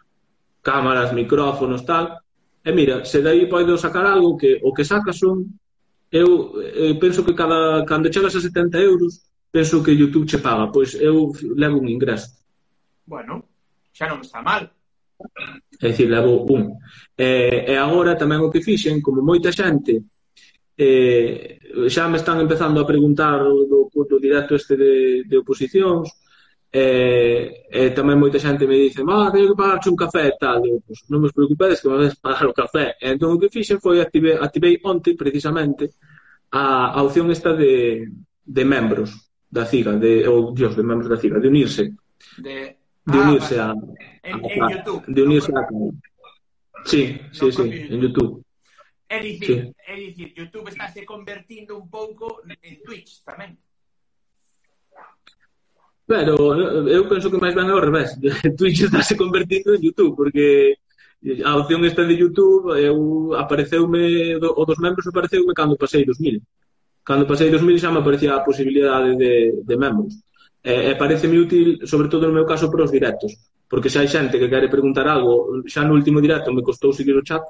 cámaras, micrófonos, tal. E mira, se dai poido sacar algo que o que saca son eu, eu penso que cada cando chegas a 70 euros penso que YouTube che paga, pois eu levo un ingreso. Bueno, xa non está mal. É dicir, levo un. E, e agora tamén o que fixen, como moita xente eh, xa me están empezando a preguntar do, do directo este de, de oposicións, E, e tamén moita xente me dice ah, teño que pagarche un café e tal Digo, pues, non vos preocupedes que me vais pagar o café e entón o que fixen foi active, activei onte precisamente a, a opción esta de, de membros da CIGA de, ou, oh, dios, de membros da CIGA, de unirse. De, de ah, unirse ah, a, a, en, a, en YouTube. De unirse no, a sí, sí, no, sí, en YouTube. É dicir, sí. é dicir, YouTube está se convertindo un pouco en Twitch tamén Pero eh, eu penso que máis ben é ao revés. Twitch estáse convertindo en YouTube, porque eh, a opción esta de YouTube eu apareceume o dos membros apareceume cando pasei 2000. Cando pasei 2000 xa me aparecía a posibilidade de, de membros. E, e pareceme útil, sobre todo no meu caso, para os directos. Porque se hai xente que quere preguntar algo, xa no último directo me costou seguir o chat,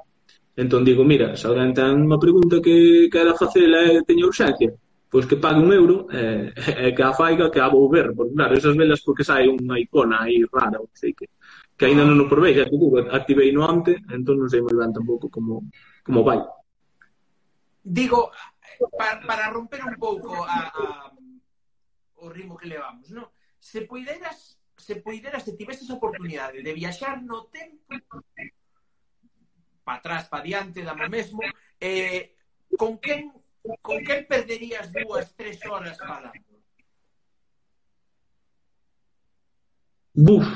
entón digo, mira, se alguén ten unha pregunta que quera facela e teña urxencia, pois que pague un euro e, eh, e que a faiga que a vou ver, porque claro, esas velas porque sai unha icona aí rara, ou sei que que ainda non o provei, xa que activei no ante, entón non sei moi ben tampouco como, como vai. Digo, para, para romper un pouco a, a, o ritmo que levamos, non? Se poideras, se poideras, se tiveses a oportunidade de viaxar no tempo para atrás, para diante, dame mesmo, eh, con quen con quen perderías dúas, tres horas falando? Buf,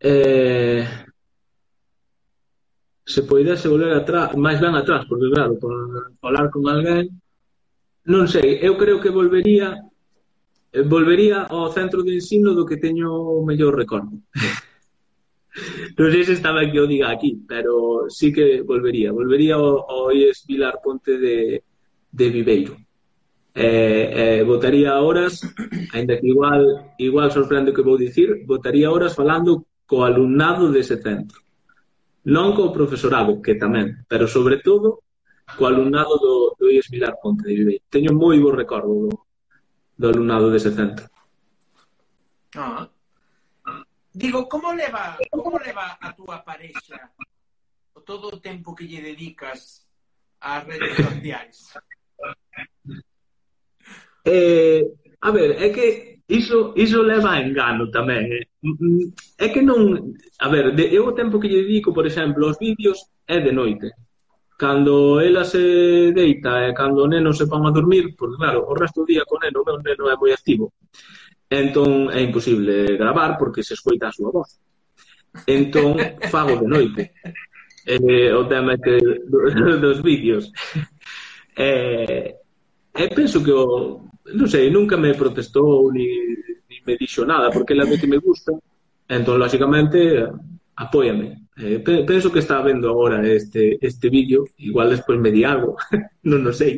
eh, se poidese volver atrás, máis ben atrás, porque claro, para falar con alguén, non sei, eu creo que volvería eh, volvería ao centro de ensino do que teño o mellor recordo. non sei se estaba que o diga aquí, pero sí que volvería. Volvería ao, ao IES Vilar Ponte de, de Viveiro. Eh, eh, votaría horas, ainda que igual, igual sorprende o que vou dicir, votaría horas falando co alumnado dese centro. Non co profesorado, que tamén, pero sobre todo co alumnado do, do IES Vilar Ponte de Viveiro. Teño moi bo recordo do, do alumnado dese centro. Ah. Digo, como leva, como leva a túa parexa todo o tempo que lle dedicas ás redes sociais? Eh, a ver, é que iso, iso leva a engano tamén. Eh? É que non... A ver, de, eu o tempo que lle dedico, por exemplo, os vídeos é de noite. Cando ela se deita e cando o neno se pon a dormir, porque claro, o resto do día con neno, o meu neno é moi activo. Entón é imposible gravar porque se escoita a súa voz. Entón fago de noite. Eh, o tema que, dos vídeos. E, e penso que o, non sei, nunca me protestou ni, ni me dixo nada, porque ela ve que me gusta, entón, lógicamente, apóiame. Eh, penso que está vendo agora este, este vídeo, igual despois me di algo, non o sei.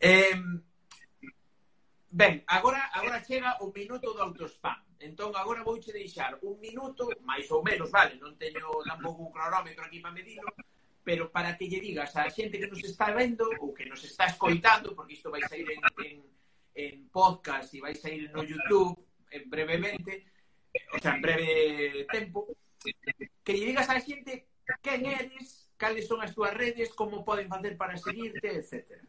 Eh, ben, agora, agora chega o minuto do autospam. Entón, agora vouche deixar un minuto, máis ou menos, vale, non teño tampouco un cronómetro aquí para medirlo, pero para que lle digas a xente que nos está vendo ou que nos está escoitando, porque isto vai sair en, en, en podcast e vai sair no YouTube en brevemente, o sea, en breve tempo, que lle digas a xente quen eres, cales son as túas redes, como poden facer para seguirte, etcétera.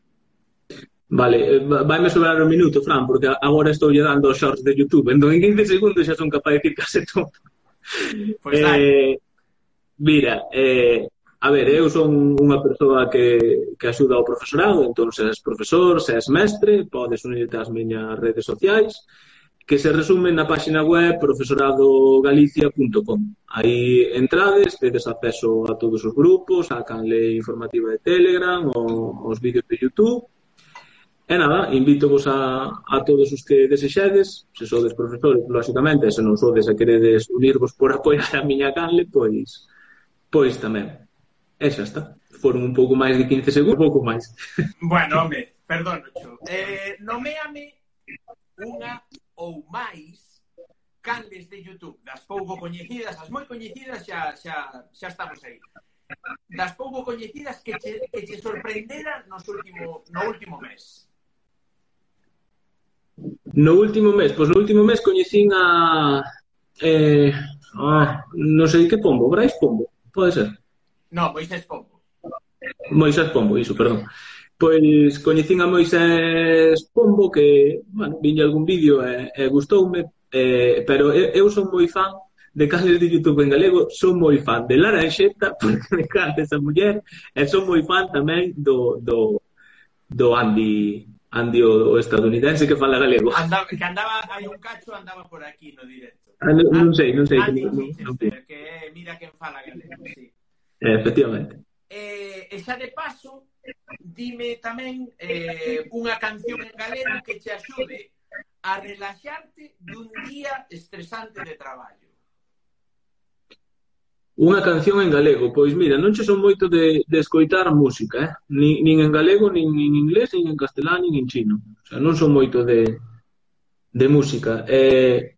Vale, eh, vaime sobrar un minuto, Fran, porque agora estou lle dando os shorts de YouTube, entón en 15 segundos xa son capaz de dicir case todo. Pois pues eh, mira, eh, A ver, eu son unha persoa que, que axuda ao profesorado, entón se és profesor, se és mestre, podes unirte ás miñas redes sociais, que se resumen na páxina web profesoradogalicia.com. Aí entrades, tedes acceso a todos os grupos, a canle informativa de Telegram, o, os vídeos de YouTube, E nada, invítovos a, a todos os que desexedes, se sodes profesores, lógicamente, se non sodes e queredes unirvos por apoiar a miña canle, pois, pois tamén. E xa está. Foron un pouco máis de 15 segundos, un pouco máis. Bueno, home, perdón, Cho. Eh, noméame unha ou máis canles de YouTube, das pouco coñecidas, as moi coñecidas xa, xa, xa estamos aí. Das pouco coñecidas que che, que che sorprenderan nos último, no último mes. No último mes, pois no último mes coñecín a eh, ah, non sei que pombo, Brais Pombo, pode ser. No, Moisés Pombo. Moisés Pombo, iso, perdón. Pois coñecín a Moisés Pombo que, bueno, viña algún vídeo e, e gustoume, eh, pero eu, eu son moi fan de canles de YouTube en galego, son moi fan de Laranxeta, porque me encanta esa muller, e son moi fan tamén do, do, do Andy, Andy o, o estadounidense que fala galego. Andaba, que andaba, hai un cacho, andaba por aquí no directo. Ah, non, non sei, non sei. Andy, que, non, non non, que mira quen fala galego, sí. Eh, efectivamente. Eh, e xa de paso, dime tamén eh, unha canción en galego que te axude a relaxarte dun día estresante de traballo. Unha canción en galego, pois mira, non che son moito de, de escoitar música, eh? nin, nin en galego, nin en inglés, nin en castelán, nin en chino. O sea, non son moito de, de música. Eh,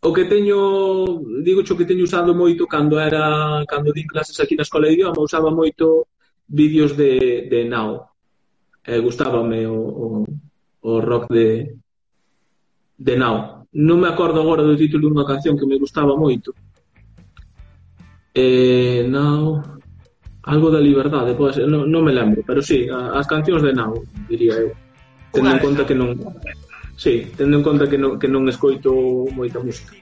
o que teño, digo xo que teño usado moito cando era cando din clases aquí na escola de idioma, usaba moito vídeos de, de Now. Eh, gustábame o, o, o rock de de Now. Non me acordo agora do título dunha canción que me gustaba moito. Eh, Now algo da liberdade, pode ser, non, non me lembro, pero sí, as cancións de Now, diría eu. Tendo en conta que non Sí, tendo en conta que non, que non escoito moita música.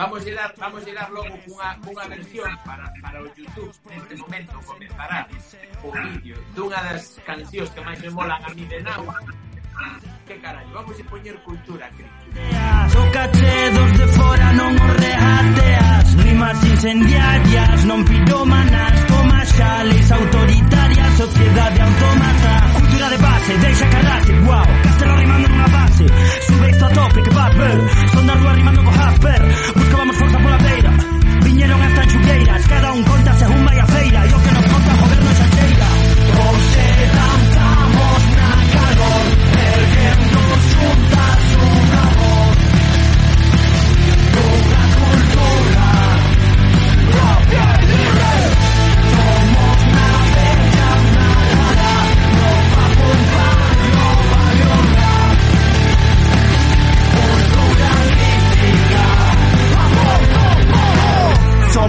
Vamos a dar, vamos a dar logo cunha, cunha versión para, para o YouTube neste momento comenzará o vídeo dunha das cancións que máis me molan a mí de Nau que carallo, vamos a poñer cultura Cristo. O caché dos de fora non o reateas Rimas incendiarias, non piromanas Toma xales autoritarias, sociedade automata. Cultura de base, deixa carase, guau wow. Castelo rimando nunha base classe Subexto a tope, que vas ver Son da rúa rimando co jasper Buscábamos forza pola beira Viñeron hasta chugueiras Cada un conta según vai a feira E o que nos conta o goberno xa cheira Hoxe danzamos na calor Erguemos juntas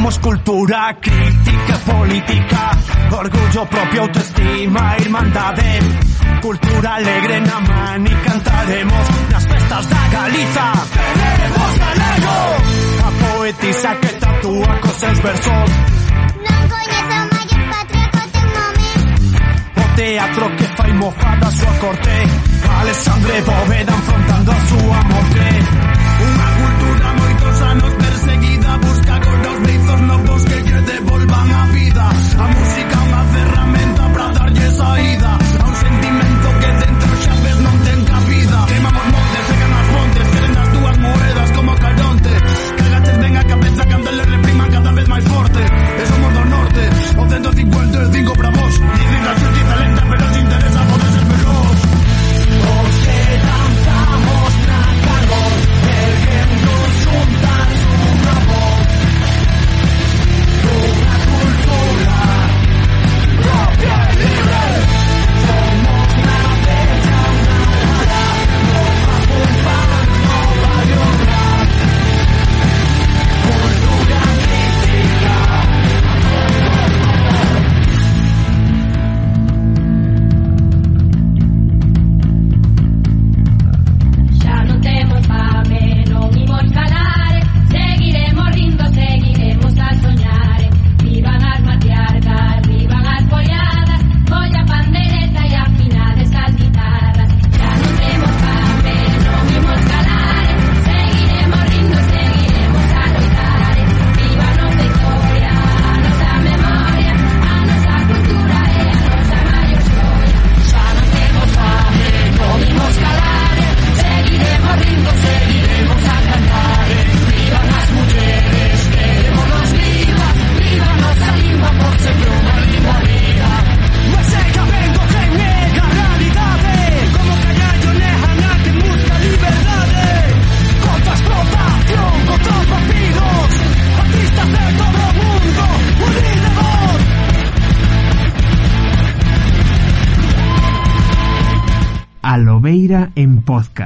Somos cultura, crítica, política, orgullo propio, autoestima, hermandad. Cultura alegre en Amán y cantaremos las festas de Galiza. ¡Tenemos galego! A poetisa que tatúa cosas versos. No mayor O teatro que fai mojada su corte. Alessandre Bóveda enfrentando a su amor La música una herramienta para darle salida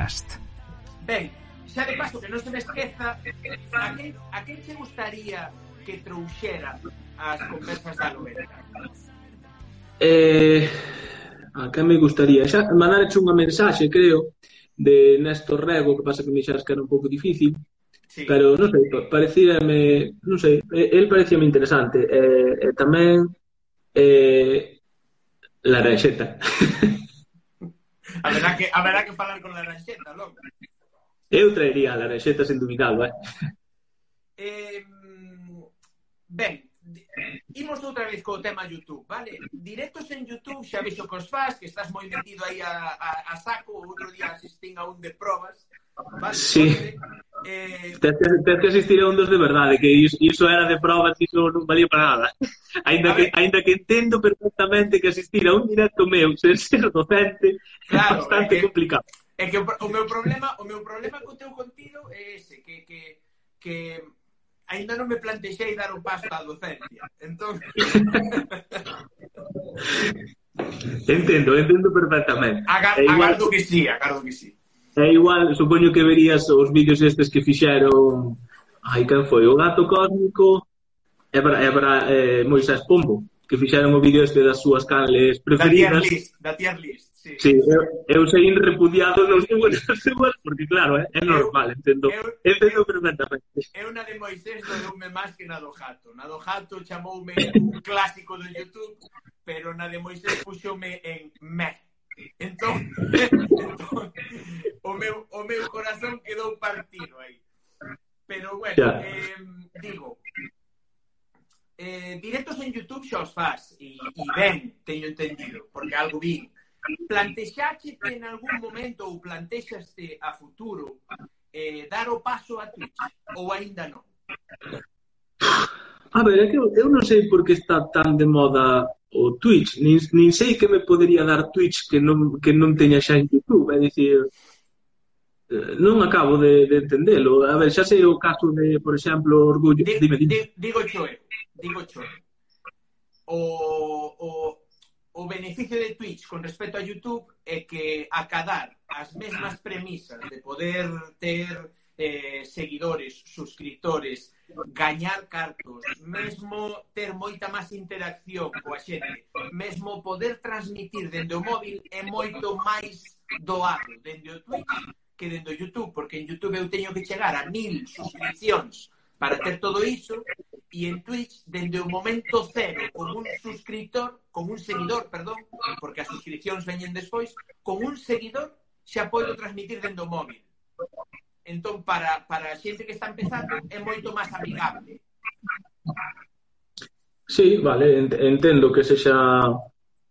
podcast. Ben, xa de paso que non se me esqueza a que, a que te gustaría que trouxera as conversas da novela? Eh, a que me gustaría? Xa mandar unha mensaxe, creo, de Néstor Rego, que pasa que me xas que era un pouco difícil, Sí. Pero non sei, parecíame, non sei, el parecíame interesante. Eh, eh tamén eh, la rexeta. Haberá que, haberá que falar con Laranxeta logo. Eu traería a Laranxeta sen dubidado, eh? eh ben, imos outra vez co tema YouTube, vale? Directos en YouTube, xa vexo cos faz, que estás moi metido aí a, a, a saco, outro día asistín a un de probas, Vale, sí. Eh... Tens que, tens que asistir a un dos de verdade, que iso, iso era de provas, iso non valía para nada. Ainda a que, ver... ainda que entendo perfectamente que asistir a un directo meu sen ser docente claro, é bastante é que, complicado. É que o, o meu problema, o meu problema co teu contido é ese, que, que, que ainda non me plantexei dar o paso á docencia. Entón... entendo, entendo perfectamente. Agar, é igual... Agardo que sí, agardo que sí. É igual, supoño que verías os vídeos estes que fixeron ai, quen foi? O gato cósmico é para, é para eh, Moisés Pombo que fixeron o vídeo este das súas canles preferidas. Da tier list, da tier list. Sí. sí, eu, eu sei repudiado nos seus seus porque claro, eh, é, é normal, eu, entendo. Eu, entendo perfectamente. Eu na de Moisés doume máis que na do Jato. Na do Jato chamoume un clásico do YouTube, pero na de Moisés puxome en meh. Entón o, meu, o meu corazón quedou partido aí. Pero bueno, Ya. eh, digo, eh, directos en YouTube xa os faz e, e ben, teño entendido, porque algo vi. Plantexache en algún momento ou plantexaste a futuro eh, dar o paso a Twitch ou aínda non? A ver, é que eu non sei por que está tan de moda o Twitch, nin, nin sei que me podería dar Twitch que non, que non teña xa en YouTube, é dicir, eh, non acabo de, de entendelo. A ver, xa sei o caso de, por exemplo, Orgullo... Di, dime, dime. Di, digo choe, eh, digo choe. O, o, o beneficio de Twitch con respecto a YouTube é que acadar as mesmas premisas de poder ter eh, seguidores, suscriptores, gañar cartos, mesmo ter moita máis interacción coa xente, mesmo poder transmitir dende o móvil é moito máis doado dende o Twitch que dende o YouTube, porque en YouTube eu teño que chegar a mil suscripcións para ter todo iso, e en Twitch, dende o momento cero, con un suscriptor, con un seguidor, perdón, porque as suscripcións veñen despois, con un seguidor xa podo transmitir dende o móvil. Entón, para, para a xente que está empezando, é moito máis amigable. Sí, vale, entendo que sexa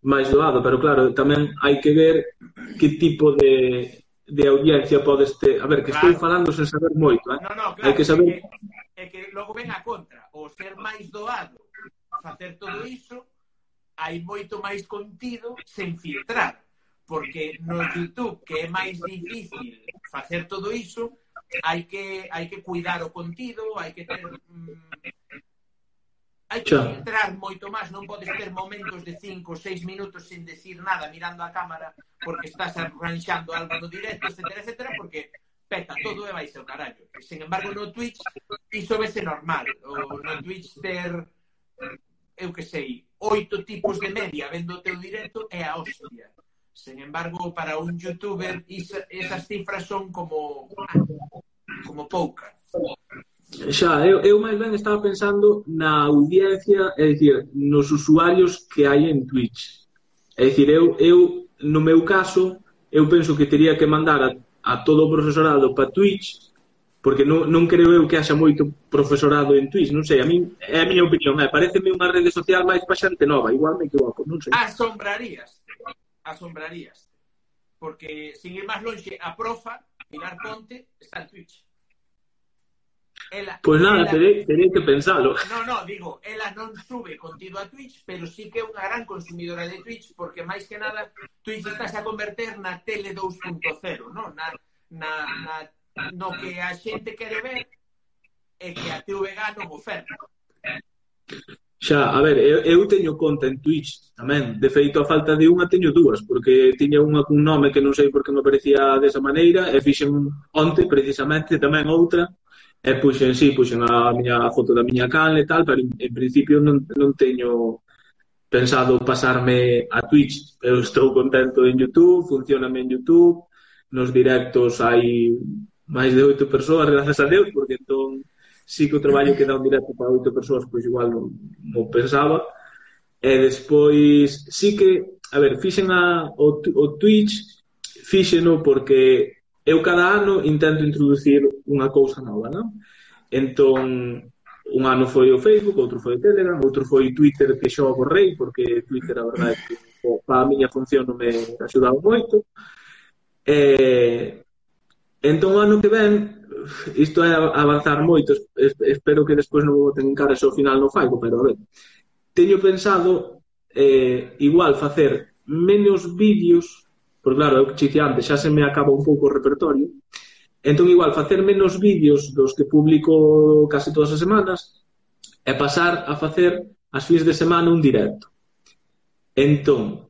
máis doado, pero claro, tamén hai que ver que tipo de, de audiencia podes ter... A ver, que claro. estou falando sen saber moito, eh? No, no, claro, hai que saber... É que, é que logo ven a contra, o ser máis doado, facer todo iso, hai moito máis contido sen filtrar, porque no YouTube, que é máis difícil facer todo iso, hai que hai que cuidar o contido, hai que ter mm, hai que Xa. entrar moito máis, non podes ter momentos de 5 ou 6 minutos sen decir nada mirando a cámara porque estás arranxando algo no directo, etcétera, etcétera, porque peta todo e vai ao carallo. Sin embargo, no Twitch iso vese normal. O, no Twitch ter eu que sei, oito tipos de media vendo o teu directo é a hostia. Sin embargo, para un youtuber isa, esas cifras son como como poucas. Xa, eu, eu máis ben estaba pensando na audiencia, é dicir, nos usuarios que hai en Twitch. É dicir, eu, eu no meu caso, eu penso que teria que mandar a, a todo o profesorado para Twitch, porque non, non creo eu que haxa moito profesorado en Twitch, non sei, a min é a miña opinión, eh, é, pareceme unha rede social máis para xente nova, igual me equivoco, non sei. Asombrarías. Asombrarías. Porque, sin ir máis longe, a profa, Pilar Ponte, está en Twitch. Ela, Pois nada, ela- terei, terei que pensalo. No, no, digo, ela non sube contido a Twitch, pero sí que é unha gran consumidora de Twitch, porque máis que nada Twitch estás a converter na tele 2.0, no? Na, na, na, no que a xente quere ver e que a TVG non oferta. Xa, a ver, eu, eu teño conta en Twitch tamén. De feito, a falta de unha teño dúas, porque tiña unha cun nome que non sei por que me aparecía desa maneira, e fixen onte precisamente tamén outra, e puxen, sí, puxen a miña a foto da miña canle e tal, pero en, en principio non, non teño pensado pasarme a Twitch. Eu estou contento en YouTube, funciona en YouTube, nos directos hai máis de oito persoas, grazas a Deus, porque entón sí que o traballo que dá un directo para oito persoas, pois igual non, non pensaba. E despois, sí que, a ver, fixen a, o, o Twitch, fixeno porque eu cada ano intento introducir unha cousa nova, non? Entón, un ano foi o Facebook, outro foi o Telegram, outro foi o Twitter que xo borrei, porque Twitter, a verdade, que para a miña función non me axudaba moito. E, entón, o ano que ven, isto é avanzar moito, espero que despois non vou ten cara se ao final non faigo, pero a ver, teño pensado eh, igual facer menos vídeos, porque claro, eu que antes, xa se me acaba un pouco o repertorio, entón igual facer menos vídeos dos que publico casi todas as semanas e pasar a facer as fins de semana un directo. Entón,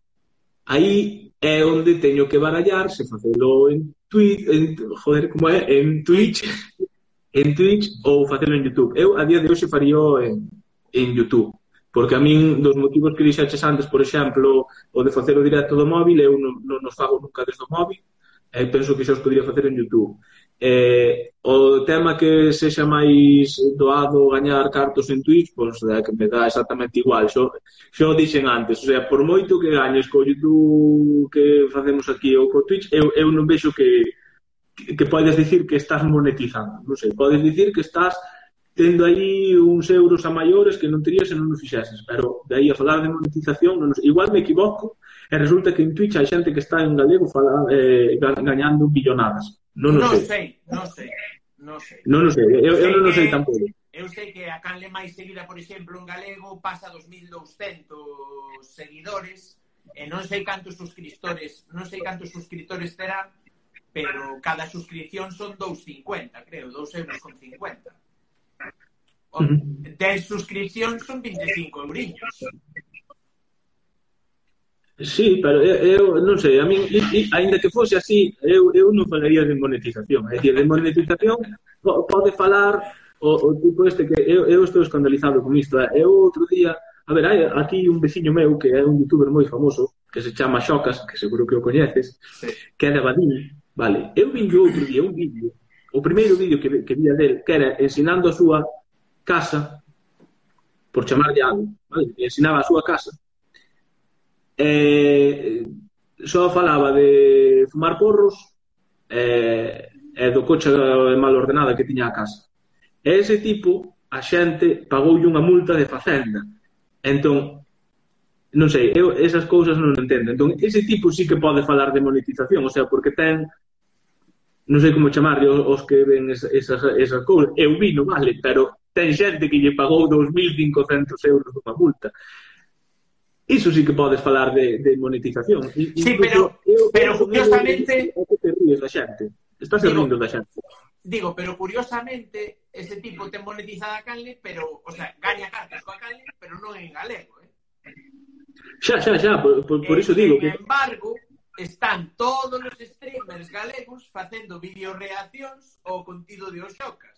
aí é onde teño que barallar se facelo en Twitch, en, joder, como é? En Twitch, en Twitch ou facelo en YouTube. Eu a día de hoxe farío en, en YouTube. Porque a min, dos motivos que dixaches antes, por exemplo, o de facer o directo do móvil, eu non, non nos fago nunca desde o móvil, e penso que xa os podría facer en YouTube eh, o tema que sexa máis doado gañar cartos en Twitch, pois pues, que me dá exactamente igual. Xo, xo dixen antes, o sea, por moito que gañes co YouTube que facemos aquí ou co Twitch, eu, eu non vexo que, que, que podes dicir que estás monetizando. Non sei, podes dicir que estás tendo aí uns euros a maiores que non terías se non o fixases, pero de aí a falar de monetización, non sei, igual me equivoco, e resulta que en Twitch hai xente que está en galego fala, eh, gañando billonadas Non, non sei. sei, non sei. Non sei. Non o sei, eu, eu non o sei tampouco. Eu sei que a canle máis seguida, por exemplo, en galego pasa dos 1200 seguidores e non sei cantos suscriptores, non sei cantos suscriptores terá, pero cada suscripción son 2,50, creo, 2 euros con 50. O, uh -huh. Ten suscripción son 25 euriños. Sí, pero eu, eu non sei, a min, aínda que fose así, eu, eu non falaría de monetización. É dicir, de monetización pode falar o, o tipo este que eu, eu estou escandalizado con isto. Eh? Eu outro día, a ver, hai aquí un veciño meu que é un youtuber moi famoso, que se chama Xocas, que seguro que o coñeces, sí. que é de Badín. vale. Eu vin outro día un vídeo, o primeiro vídeo que, que vía del, que era ensinando a súa casa, por chamarlle algo, vale? ensinaba a súa casa, eh, só falaba de fumar porros eh, e do coche mal ordenada que tiña a casa. E ese tipo, a xente pagoulle unha multa de facenda. Entón, non sei, eu esas cousas non entendo. Entón, ese tipo sí que pode falar de monetización, o sea, porque ten non sei como chamarlle os que ven esas, esas cousas. Eu vi, non vale, pero ten xente que lle pagou 2.500 euros unha multa. Iso sí que podes falar de, de monetización. Sí, Incluso, pero, eu, pero curiosamente... O que te ríes da xente. Estás digo, rindo da xente. Digo, pero curiosamente, este tipo ten monetizada a canle, pero, o sea, gaña cartas coa canle, pero non en galego, eh? Xa, xa, xa, por, por, por iso digo. Sin que... embargo, están todos os streamers galegos facendo videoreaccións ao contido de Oxocas.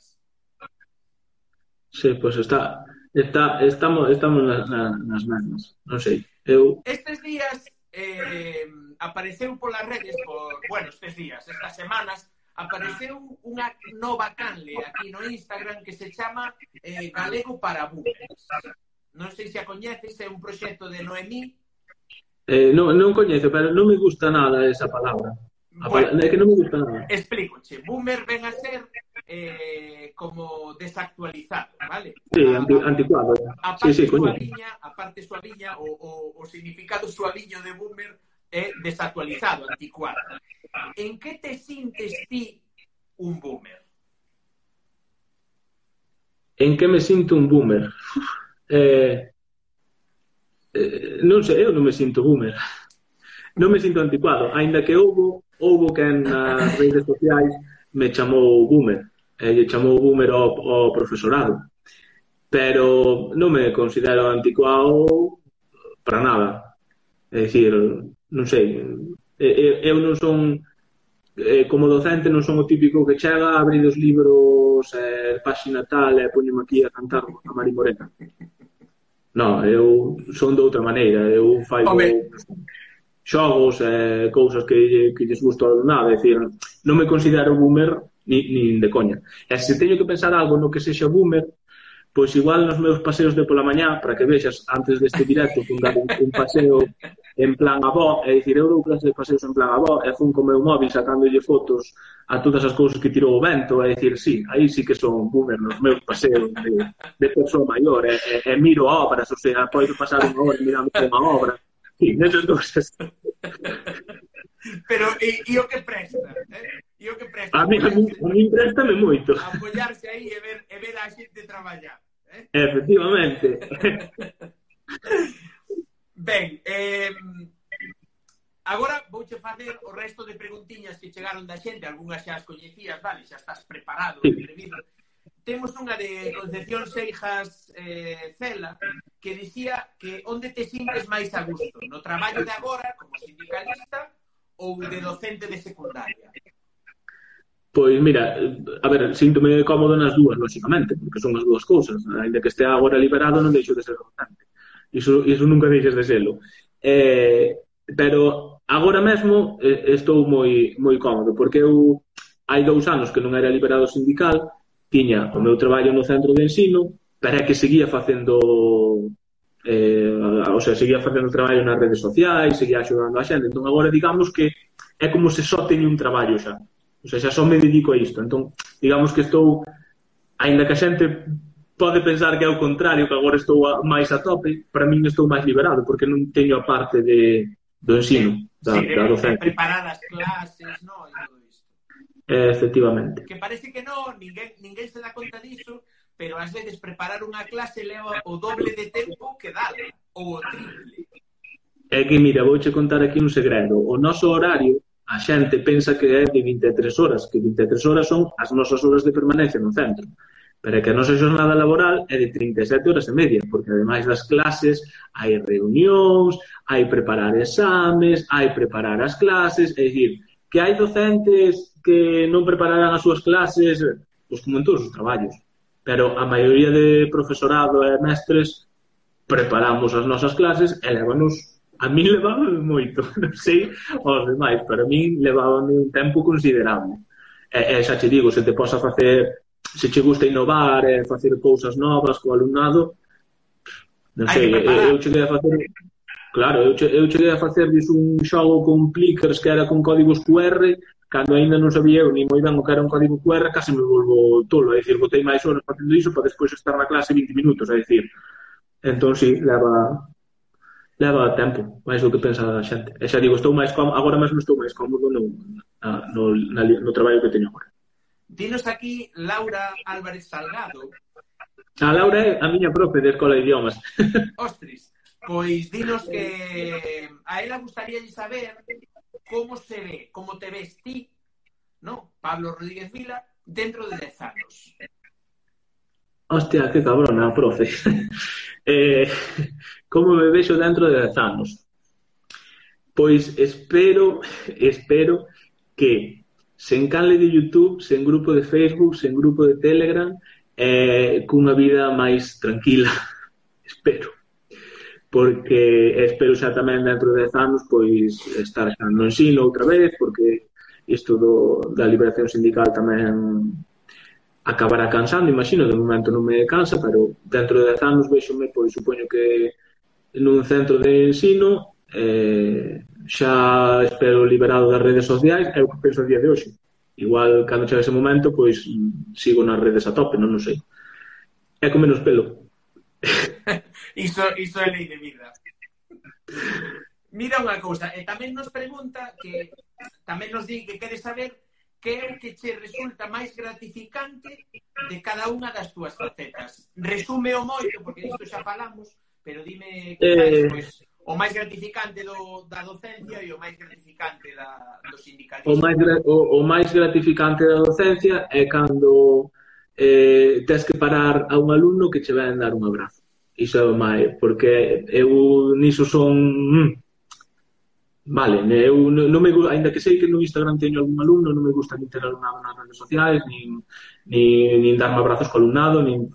Sí, pois pues está, está estamos estamos na, na, nas mesmas, non sei. Eu Estes días eh, apareceu polas redes por, bueno, estes días, estas semanas apareceu unha nova canle aquí no Instagram que se chama eh, Galego para Boomers. Non sei se a coñeces, é un proxecto de Noemí. Eh, non, non coñezo, pero non me gusta nada esa palabra. A bueno, palabra, é que non me gusta nada. Explícoche. Boomer ven a ser eh, como desactualizado, ¿vale? Sí, a, anticuado. A parte sí, sí, suaviña, a parte suaviña, o, o, o significado suaviño de boomer é eh, desactualizado, anticuado. En que te sintes ti un boomer? En que me sinto un boomer? Eh, eh, non sei, eu non me sinto boomer. Non me sinto anticuado, aínda que houbo houbo que nas redes sociais me chamou boomer e lle chamou boomer ao, ao profesorado. Pero non me considero anticuado para nada. É dicir, non sei, eh, eh, eu non son eh, como docente non son o típico que chega, abrir os libros, eh, páxina tal e eh, poñeme aquí a cantar a Mari Morena. Non, eu son de outra maneira, eu fai xogos, eh, cousas que, que lles gusto ao alumnado, é dicir, non me considero boomer ni, ni de coña. E se teño que pensar algo no que sexa boomer, pois igual nos meus paseos de pola mañá, para que vexas antes deste directo, fun dar un, un paseo en plan avó, é dicir, eu dou clase de paseos en plan avó, e fun co meu móvil sacándolle fotos a todas as cousas que tirou o vento, é dicir, sí, aí sí que son boomer nos meus paseos de, de persoa maior, e, e, e miro obras, ou sea, podo pasar unha hora mirando unha obra, sí, nesas cousas. Pero, e, e o que presta? Eh? E o que presta... A mí, a mí, a mí préstame moito. Apoyarse aí e ver, e ver a xente traballar. Eh? Efectivamente. ben, eh, agora vouche facer o resto de preguntiñas que chegaron da xente, algunhas xa as coñecías, vale, xa estás preparado, sí. entrevido. Temos unha de Concepción Seijas eh, Cela que dicía que onde te sintes máis a gusto, no traballo de agora como sindicalista ou de docente de secundaria? Pois, mira, a ver, síntome cómodo nas dúas, lóxicamente, porque son as dúas cousas. Ainda que estea agora liberado, non deixo de ser constante. Iso, iso nunca deixes de selo. Eh, pero agora mesmo eh, estou moi moi cómodo, porque eu hai dous anos que non era liberado sindical, tiña o meu traballo no centro de ensino, para que seguía facendo eh, o sea, seguía facendo traballo nas redes sociais, seguía axudando a xente. Entón agora digamos que é como se só teño un traballo xa O sea, xa só me dedico a isto. Entón, digamos que estou, aínda que a xente pode pensar que é o contrario, que agora estou a, máis a tope, para min estou máis liberado, porque non teño a parte de, do ensino, da, sí, da docencia. preparadas clases, no, e todo isto. Eh, efectivamente. Que parece que non, ninguén, ninguén se dá conta disso, pero ás veces preparar unha clase leva o doble de tempo que dala, ou o triple. É que, mira, vouche contar aquí un segredo. O noso horario a xente pensa que é de 23 horas, que 23 horas son as nosas horas de permanencia no centro. Pero é que a nosa jornada laboral é de 37 horas e media, porque ademais das clases hai reunións, hai preparar exames, hai preparar as clases, é dicir, que hai docentes que non prepararán as súas clases, pois como en todos os traballos. Pero a maioría de profesorado e mestres preparamos as nosas clases e levanos A mí levaba moito, non sei aos demais, para mí levaba un tempo considerable. E, e xa che digo, se te posa facer, se che gusta innovar e facer cousas novas co alumnado, non sei, eu cheguei a facer... Claro, eu, che, eu cheguei a facer dis un xogo con clickers que era con códigos QR, cando aínda non sabía eu ni moi ben o que era un código QR, case me volvo tolo, é dicir, botei máis horas facendo iso para despois estar na clase 20 minutos, é dicir, entón si, sí, leva, leva tempo, máis do que pensa a xente. E xa digo, estou máis cómodo, agora mesmo estou máis cómodo no, na, no, na, no traballo que teño agora. Dinos aquí Laura Álvarez Salgado. A Laura é a miña profe de Escola de Idiomas. Ostris, pois dinos que a ela gustaría saber como se ve, como te ves ti, no? Pablo Rodríguez Vila, dentro de 10 anos. Hostia, que cabrona, profe. eh, como me vexo dentro de 10 anos? Pois espero, espero que sen canle de YouTube, sen grupo de Facebook, sen grupo de Telegram, eh, cunha vida máis tranquila, espero porque espero xa tamén dentro de 10 anos pois estar xa no ensino outra vez porque isto do, da liberación sindical tamén acabará cansando, imagino, de momento non me cansa, pero dentro de 10 anos vexome, pois supoño que nun centro de ensino eh, xa espero liberado das redes sociais é o que penso a día de hoxe. Igual cando chega ese momento pois sigo nas redes a tope, non, non sei. É con menos pelo. Iso, iso é lei de vida. Mira unha cousa, e tamén nos pregunta que tamén nos di que queres saber que é o que che resulta máis gratificante de cada unha das túas facetas. Resume o moito, porque isto xa falamos, Pero dime, que eh... pois, o máis gratificante do, da docencia e o máis gratificante da, do sindicalismo. O máis, o, o máis gratificante da docencia é cando eh, tens que parar a un alumno que che ven dar un abrazo. Iso é o máis, porque eu niso son... Mm, vale, eu non me ainda que sei que no Instagram teño algún alumno, non me gusta nin ter alumnado nas redes sociais, nin, nin, nin darme abrazos co alumnado, nin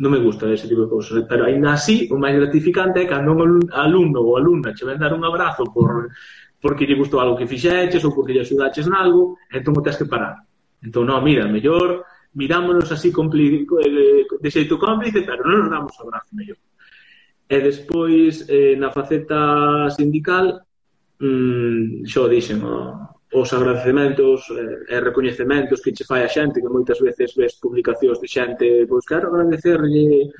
non me gusta ese tipo de cousas, ¿eh? pero aínda así o máis gratificante é cando un alumno ou alumna che ven dar un abrazo por porque lle gustou algo que fixeches ou porque lle axudaches nalgo, entón o tens que parar. Entón, non, mira, mellor mirámonos así compli, eh, de xeito cómplice, pero non nos damos abrazo mellor. E despois, eh, na faceta sindical, mmm, xo dixen o, os agradecementos eh, e recoñecementos que che fai a xente, que moitas veces ves publicacións de xente, pois quero agradecerlle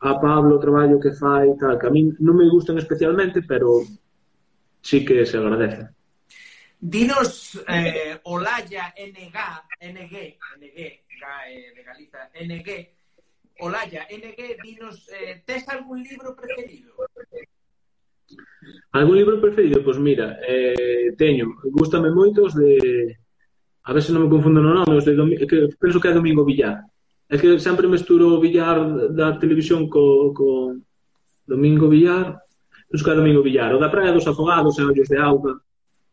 a Pablo o traballo que fai, tal, que a mí non me gustan especialmente, pero sí que se agradece. Dinos eh, Olaya NG, NG, NG, de Galiza, NG, Olaya, NG, dinos, eh, tes algún libro preferido? Algún libro preferido? Pois mira, eh, teño, gústame moito os de a ver se non me confundo no nome, os de Domi... que penso que é Domingo Villar. É que sempre mesturo o Villar da televisión co, co Domingo Villar, penso que é Domingo Villar, o da Praia dos Afogados e Ollos de Auga,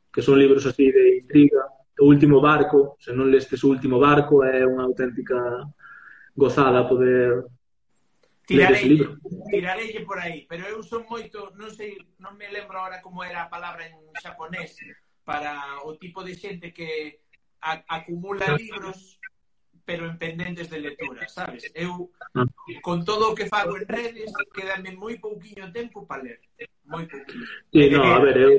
que son libros así de intriga, o último barco, se non lestes o último barco é unha auténtica gozada poder Tirarei, tirarei por aí, pero eu son moito, non sei, non me lembro agora como era a palabra en xaponés para o tipo de xente que a, acumula libros pero en pendentes de lectura, sabes? Eu, con todo o que fago en redes, quedame moi pouquiño tempo para ler. Moi pouquiño. Sí, no, a ver, eu,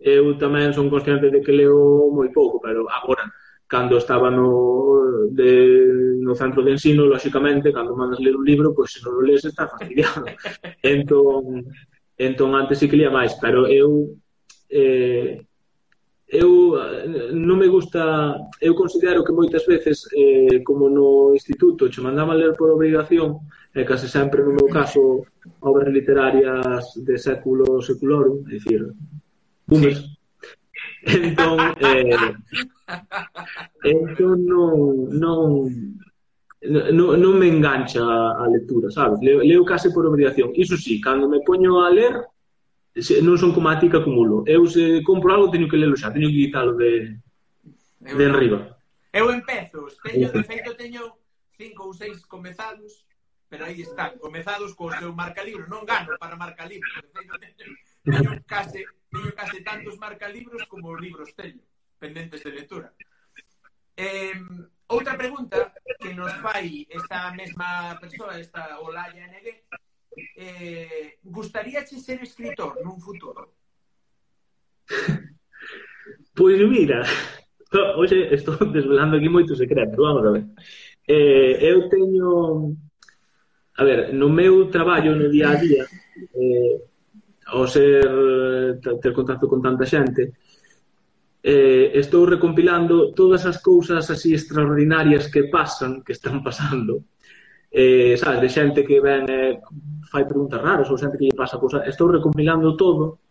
eu tamén son consciente de que leo moi pouco, pero agora, cando estaba no, de, no centro de ensino, lóxicamente, cando mandas ler un libro, pois se non o lees está fastidiado. entón, entón antes sí que lia máis, pero eu eh, eu eh, non me gusta, eu considero que moitas veces eh, como no instituto che mandaban ler por obrigación, e eh, case sempre no meu caso obras literarias de século seculorum, é dicir, bumes, sí entón, eh, entón non, non, non, non me engancha a lectura, sabes? Leo, leo case por obrigación. Iso sí, cando me poño a ler, se, non son como a ti que acumulo. Eu se compro algo, teño que lelo xa, teño que quitalo de, eu, de enriba. Eu empezo, teño, de feito, teño cinco ou seis comezados, pero aí están, comezados co seu marca libro, non gano para marca libro, de feito, teño Teño case, teño case tantos marcalibros como libros teño, pendentes de lectura. Eh, outra pregunta que nos fai esta mesma persoa, esta Olaya Negue, eh, gustaríache ser escritor nun futuro? Pois pues mira, hoxe estou desvelando aquí moito secreto, vamos a ver. Eh, eu teño... A ver, no meu traballo no día a día, eh, ao ser eh, ter contacto con tanta xente eh, estou recompilando todas as cousas así extraordinarias que pasan, que están pasando eh, sabes, de xente que ven eh, fai preguntas raras ou xente que lle pasa cousa, estou recompilando todo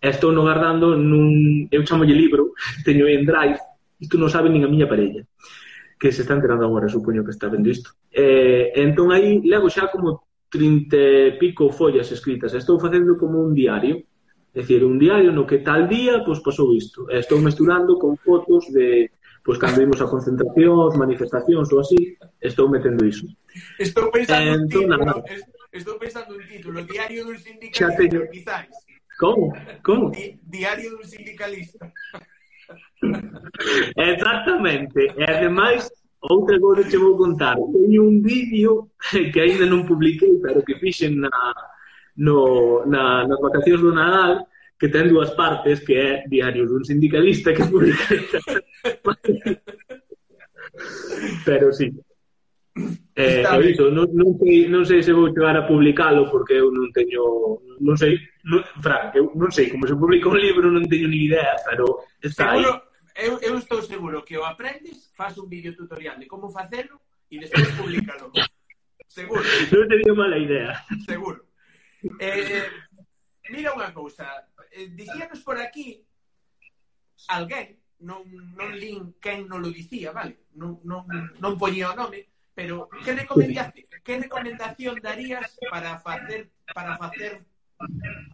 e estou no guardando nun, eu chamo libro, teño en drive isto non sabe nin a miña parella que se está enterando agora, supoño que está vendo isto. Eh, entón aí lego xa como trinta e pico follas escritas. Estou facendo como un diario. É dicir, un diario no que tal día pois, pasou isto. Estou mesturando con fotos de pois, cando vimos a concentracións, manifestacións ou así, estou metendo iso. Estou pensando eh, entón, un título, estou pensando un título, Diario dun sindicalista, teño... quizáis. Como? Como? Di diario dun sindicalista. Exactamente. E ademais, Outra cousa che vou contar. Teño un vídeo que aínda non publiquei, pero que fixen na, no, na, nas vacacións do Nadal, que ten dúas partes, que é Diario dun sindicalista que publiquei. pero sí. Eh, Está e iso, non, non, sei, non sei se vou chegar a publicalo porque eu non teño, non sei, non, Frank, eu non sei como se publica un libro, non teño ni idea, pero está seguro, aí eu, eu estou seguro que o aprendes, faz un vídeo tutorial de como facelo e despois públicalo. Seguro. Non te mala idea. Seguro. Eh, mira unha cousa. Eh, dicíanos por aquí alguén, non, non lin quen non lo dicía, vale? Non, non, non poñía o nome, pero que recomendación, que recomendación darías para facer para facer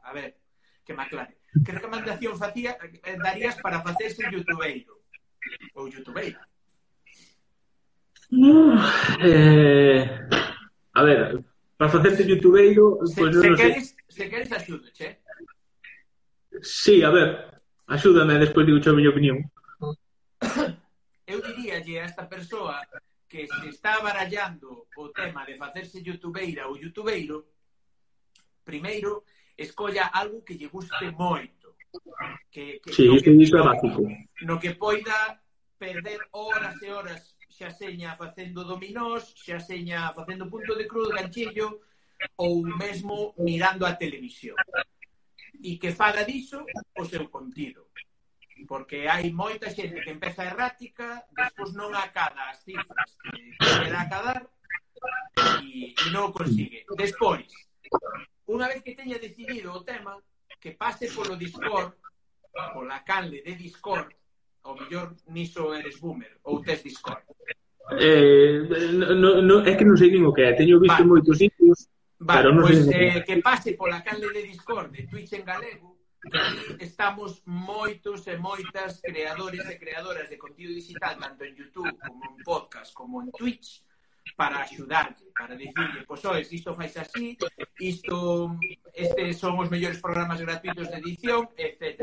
a ver, que me aclare que recomendación facía, eh, darías para facerse youtubeiro? Ou youtubeira? Uh, eh, a ver, para facerte youtubeiro... Se, pues se, no queres, se queres axudo, che? Eh? Sí, a ver, axúdame, despois digo a miña opinión. Eu diríalle a esta persoa que se está barallando o tema de facerse youtubeira ou youtubeiro, primeiro, escolla algo que lle guste moito. Que, que, sí, no que, isto é básico. No que poida perder horas e horas xa seña facendo dominós, xa seña facendo punto de cruz, ganchillo, ou mesmo mirando a televisión. E que faga diso o seu contido. Porque hai moita xente que empeza errática, despois non acada as cifras que quere acadar e, e non o consigue. Despois, Unha vez que teña decidido o tema, que pase polo Discord, pola canle de Discord, ao mellor niso eres boomer, ou tes Discord. Eh, no, no, é que non sei nin o que é, teño visto vale. moitos sitios, vale, pero non pois, pues, sei... Eh, que pase pola canle de Discord de Twitch en galego, que estamos moitos e moitas creadores e creadoras de contido digital, tanto en YouTube como en podcast, como en Twitch, para axudarlle, para dicirlle, pois oes, isto fais así, isto, estes son os mellores programas gratuitos de edición, etc.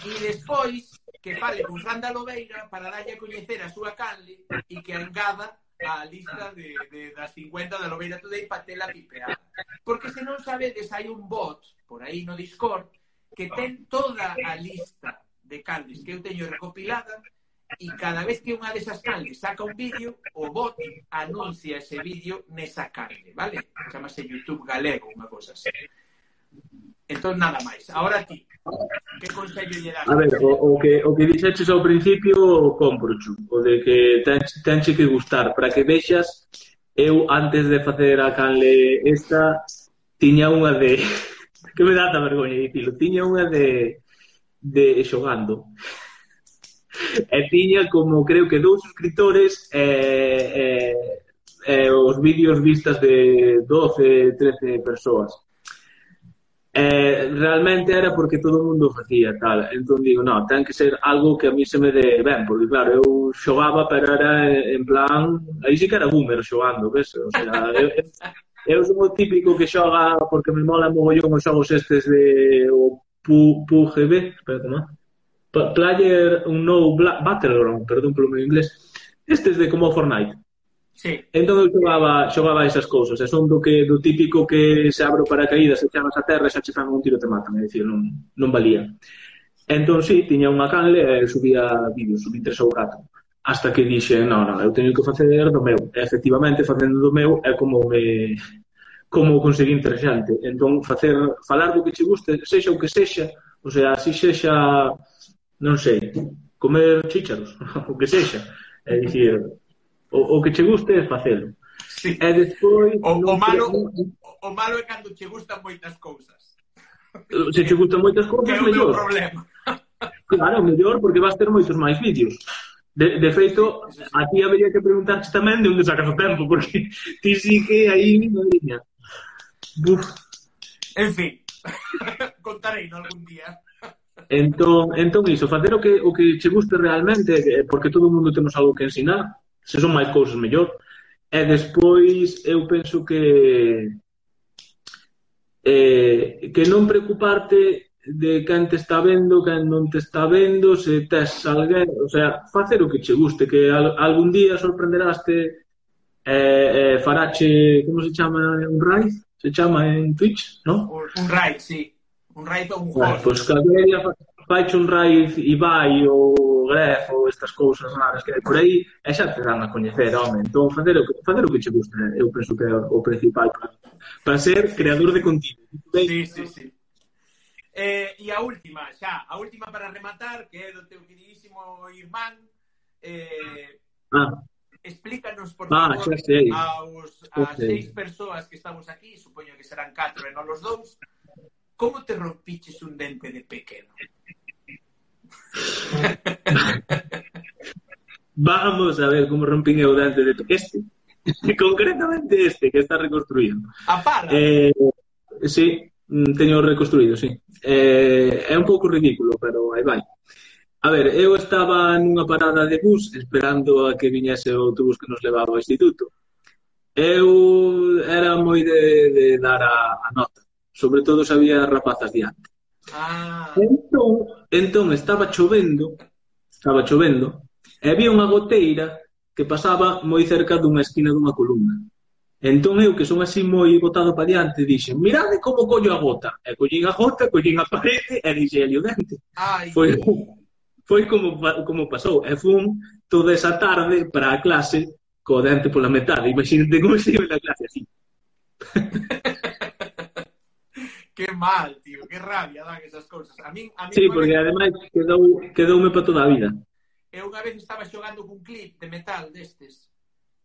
E despois, que fale con Fran da Lobeira para darlle a coñecer a súa canle e que engada a lista de, de, das 50 da Lobeira Today para tela pipeada. Porque se non sabedes, hai un bot por aí no Discord que ten toda a lista de canles que eu teño recopilada e cada vez que unha desas canles saca un vídeo, o bot anuncia ese vídeo nesa canle, vale? Chamase YouTube Galego, unha cosa así. Entón, nada máis. Ahora ti, que consello lle das? A ver, o, o que, o que dixeches ao principio, compro, chu, o de que tenche, tenche que gustar, para que vexas, eu antes de facer a canle esta, tiña unha de... que me dá vergoña dicilo, tiña unha de de xogando e tiña como creo que dous suscriptores e, eh, eh, os vídeos vistas de 12, 13 persoas. Eh, realmente era porque todo o mundo facía tal, entón digo, no, ten que ser algo que a mí se me dé ben, porque claro, eu xogaba pero era en plan, aí sí que era boomer xogando, ves? O sea, eu, eu son o típico que xoga porque me mola mogollón os xogos estes de o PUGB, espera, como é? Player un no Battleground, perdón polo meu inglés. Estes de como Fortnite. Sí. Entón eu xogaba, xogaba esas cousas, e son do que do típico que se abre para caídas, se chamas a terra e xa che fan un tiro te matan, é dicir, non, non valía. Entón, sí, tiña unha canle e subía vídeos, subí tres ou catro. Hasta que dixe, non, non, eu teño que facer do meu. E, efectivamente, facendo do meu é como me como conseguir interesante. Entón, facer, falar do que che guste, sexa o que sexa, o sea, así sexa non sei, comer chícharos, o que sexa. É dicir, o, o que che guste é facelo. Sí. E despois... O, o, malo, o malo é cando che gustan moitas cousas. Se che gustan moitas cousas, é mellor. problema. Claro, mellor, porque vas ter moitos máis vídeos. De, de feito, a ti habería que preguntarche tamén de onde sacas o tempo, porque ti sí que aí, madriña. Buf. En fin, contarei algún día. Entón, entón iso, facer o que, o que che guste realmente, eh, porque todo o mundo temos algo que ensinar, se son máis cousas mellor. E despois eu penso que eh, que non preocuparte de quen te está vendo, quen non te está vendo, se tes alguén, o sea, facer o que che guste, que al, algún día sorprenderaste eh, eh, farache, como se chama un raid? Se chama en Twitch, no? Un, un sí. Un raid pois ou un juego. Pois pues, Caberia faiche un raid Ibai ou Gref ou estas cousas raras que hai por aí e xa te dan a coñecer, home. Entón, facer o que, facer o que che gusta, eu penso que é o principal para, para ser creador de contido. Sí, sí, sí. Eh, e a última, xa, a última para rematar, que é do teu queridísimo irmán, eh, ah. explícanos, por ah, favor, aos, a seis persoas que estamos aquí, supoño que serán catro e non los dous, Como te rompiches un dente de pequeno? Vamos a ver como rompín eu dente de este. Concretamente este que está reconstruído. A ah, par. Eh, sí, mm, teño reconstruído, sí. Eh, é un pouco ridículo, pero aí vai. A ver, eu estaba nunha parada de bus esperando a que viñese o autobús que nos levaba ao instituto. Eu era moi de, de dar a, a nota sobre todo se había rapazas diante. Ah. Entón, entón estaba chovendo, estaba chovendo, e había unha goteira que pasaba moi cerca dunha esquina dunha columna. Entón eu, que son así moi botado para diante, dixen, mirade como collo a gota. E collín a gota, collín a parede, e dixen, ali o dente. Ai. Foi, foi como, como pasou. E fun toda esa tarde para a clase co dente pola metade. Imagínate como se iba a clase así. que mal, tío, que rabia dan esas cousas. A min, a min sí, porque vez... ademais quedou, quedoume para toda a vida. Eu unha vez estaba xogando cun clip de metal destes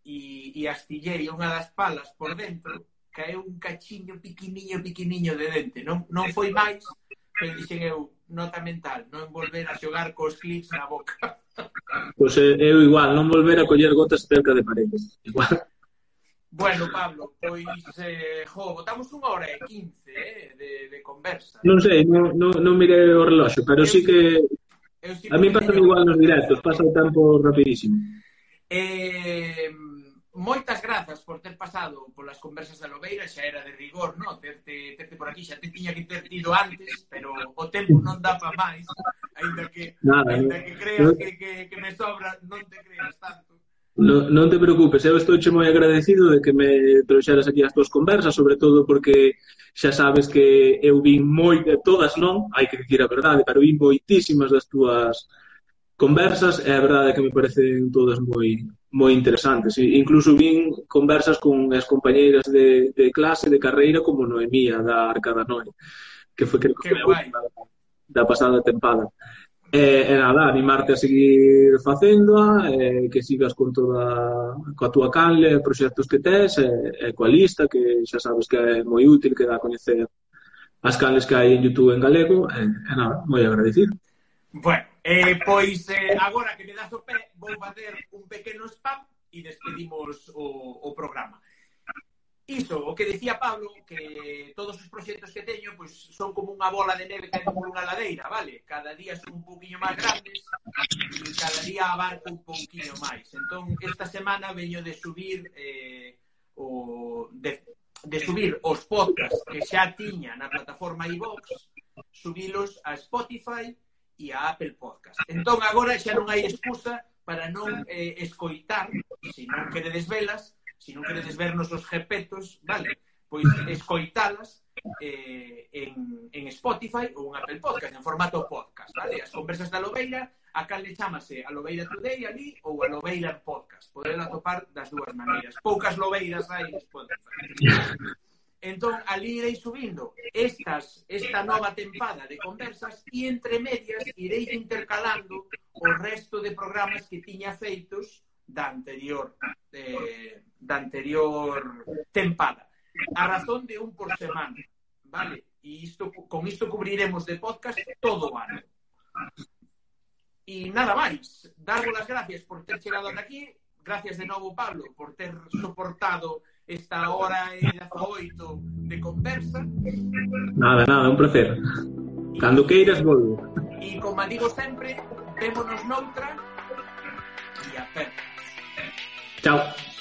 e, e astillei unha das palas por dentro caeu un cachiño piquiniño, piquiniño de dente. Non, non foi máis, pero dixen eu, nota mental, non volver a xogar cos clips na boca. Pois pues, eu igual, non volver a coller gotas cerca de paredes. Igual. Bueno, Pablo, pois, eh, jo, botamos unha hora e quince eh, de, de conversa. Non sei, non, non, non mirei o reloxo, pero eu, sí que... Eu sí a mí pasa igual nos directos, pasa o tempo rapidísimo. Eh, moitas grazas por ter pasado polas conversas da Lobeira, xa era de rigor, no? Terte, terte por aquí, xa te tiña que ter tido antes, pero o tempo non dá para máis, ainda que, Nada, ainda que creas que, que, que me sobra, non te creas tanto. Non, non te preocupes, eu estou moi agradecido de que me trouxeras aquí as túas conversas, sobre todo porque xa sabes que eu vin moi de todas, non? Hai que dicir a verdade, pero vin moitísimas das túas conversas e a verdade é que me parecen todas moi moi interesantes. E incluso vin conversas con as compañeiras de, de clase, de carreira, como Noemía, da Arcada Noe, que foi creo que, que foi guai. da, da pasada tempada. E, e nada, animarte a seguir facéndoa, e, que sigas con toda coa túa canle, proxectos que tes, e, e coa lista, que xa sabes que é moi útil, que dá a coñecer as canles que hai en Youtube en galego, e, e nada, moi agradecido. Bueno, eh, pois eh, agora que me das o pé, vou facer un pequeno spam e despedimos o, o programa. Iso, o que decía Pablo, que todos os proxectos que teño pois son como unha bola de neve que por unha ladeira, vale? Cada día son un poquinho máis grandes e cada día abarco un poquinho máis. Entón, esta semana veño de subir eh, o, de, de subir os podcasts que xa tiña na plataforma iVox, subilos a Spotify e a Apple Podcast. Entón, agora xa non hai excusa para non eh, escoitar, se non queredes velas, se non queredes vernos os jepetos, vale, pois escoitalas eh, en, en Spotify ou en Apple Podcast, en formato podcast, vale? As conversas da Lobeira, a cal le chamase a Lobeira Today ali ou a Lobeira en podcast. Podelo atopar das dúas maneiras. Poucas Lobeiras hai en Spotify. Entón, ali irei subindo estas, esta nova tempada de conversas e entre medias irei intercalando o resto de programas que tiña feitos da anterior eh, da anterior tempada. A razón de un por semana, vale? E isto, con isto cubriremos de podcast todo o ano. E nada máis, darvos as gracias por ter chegado ata aquí, gracias de novo Pablo por ter soportado esta hora e 18 de conversa. Nada, nada, un placer. Cando queiras volvo. E como digo sempre, vémonos noutra e a pernas. Chao.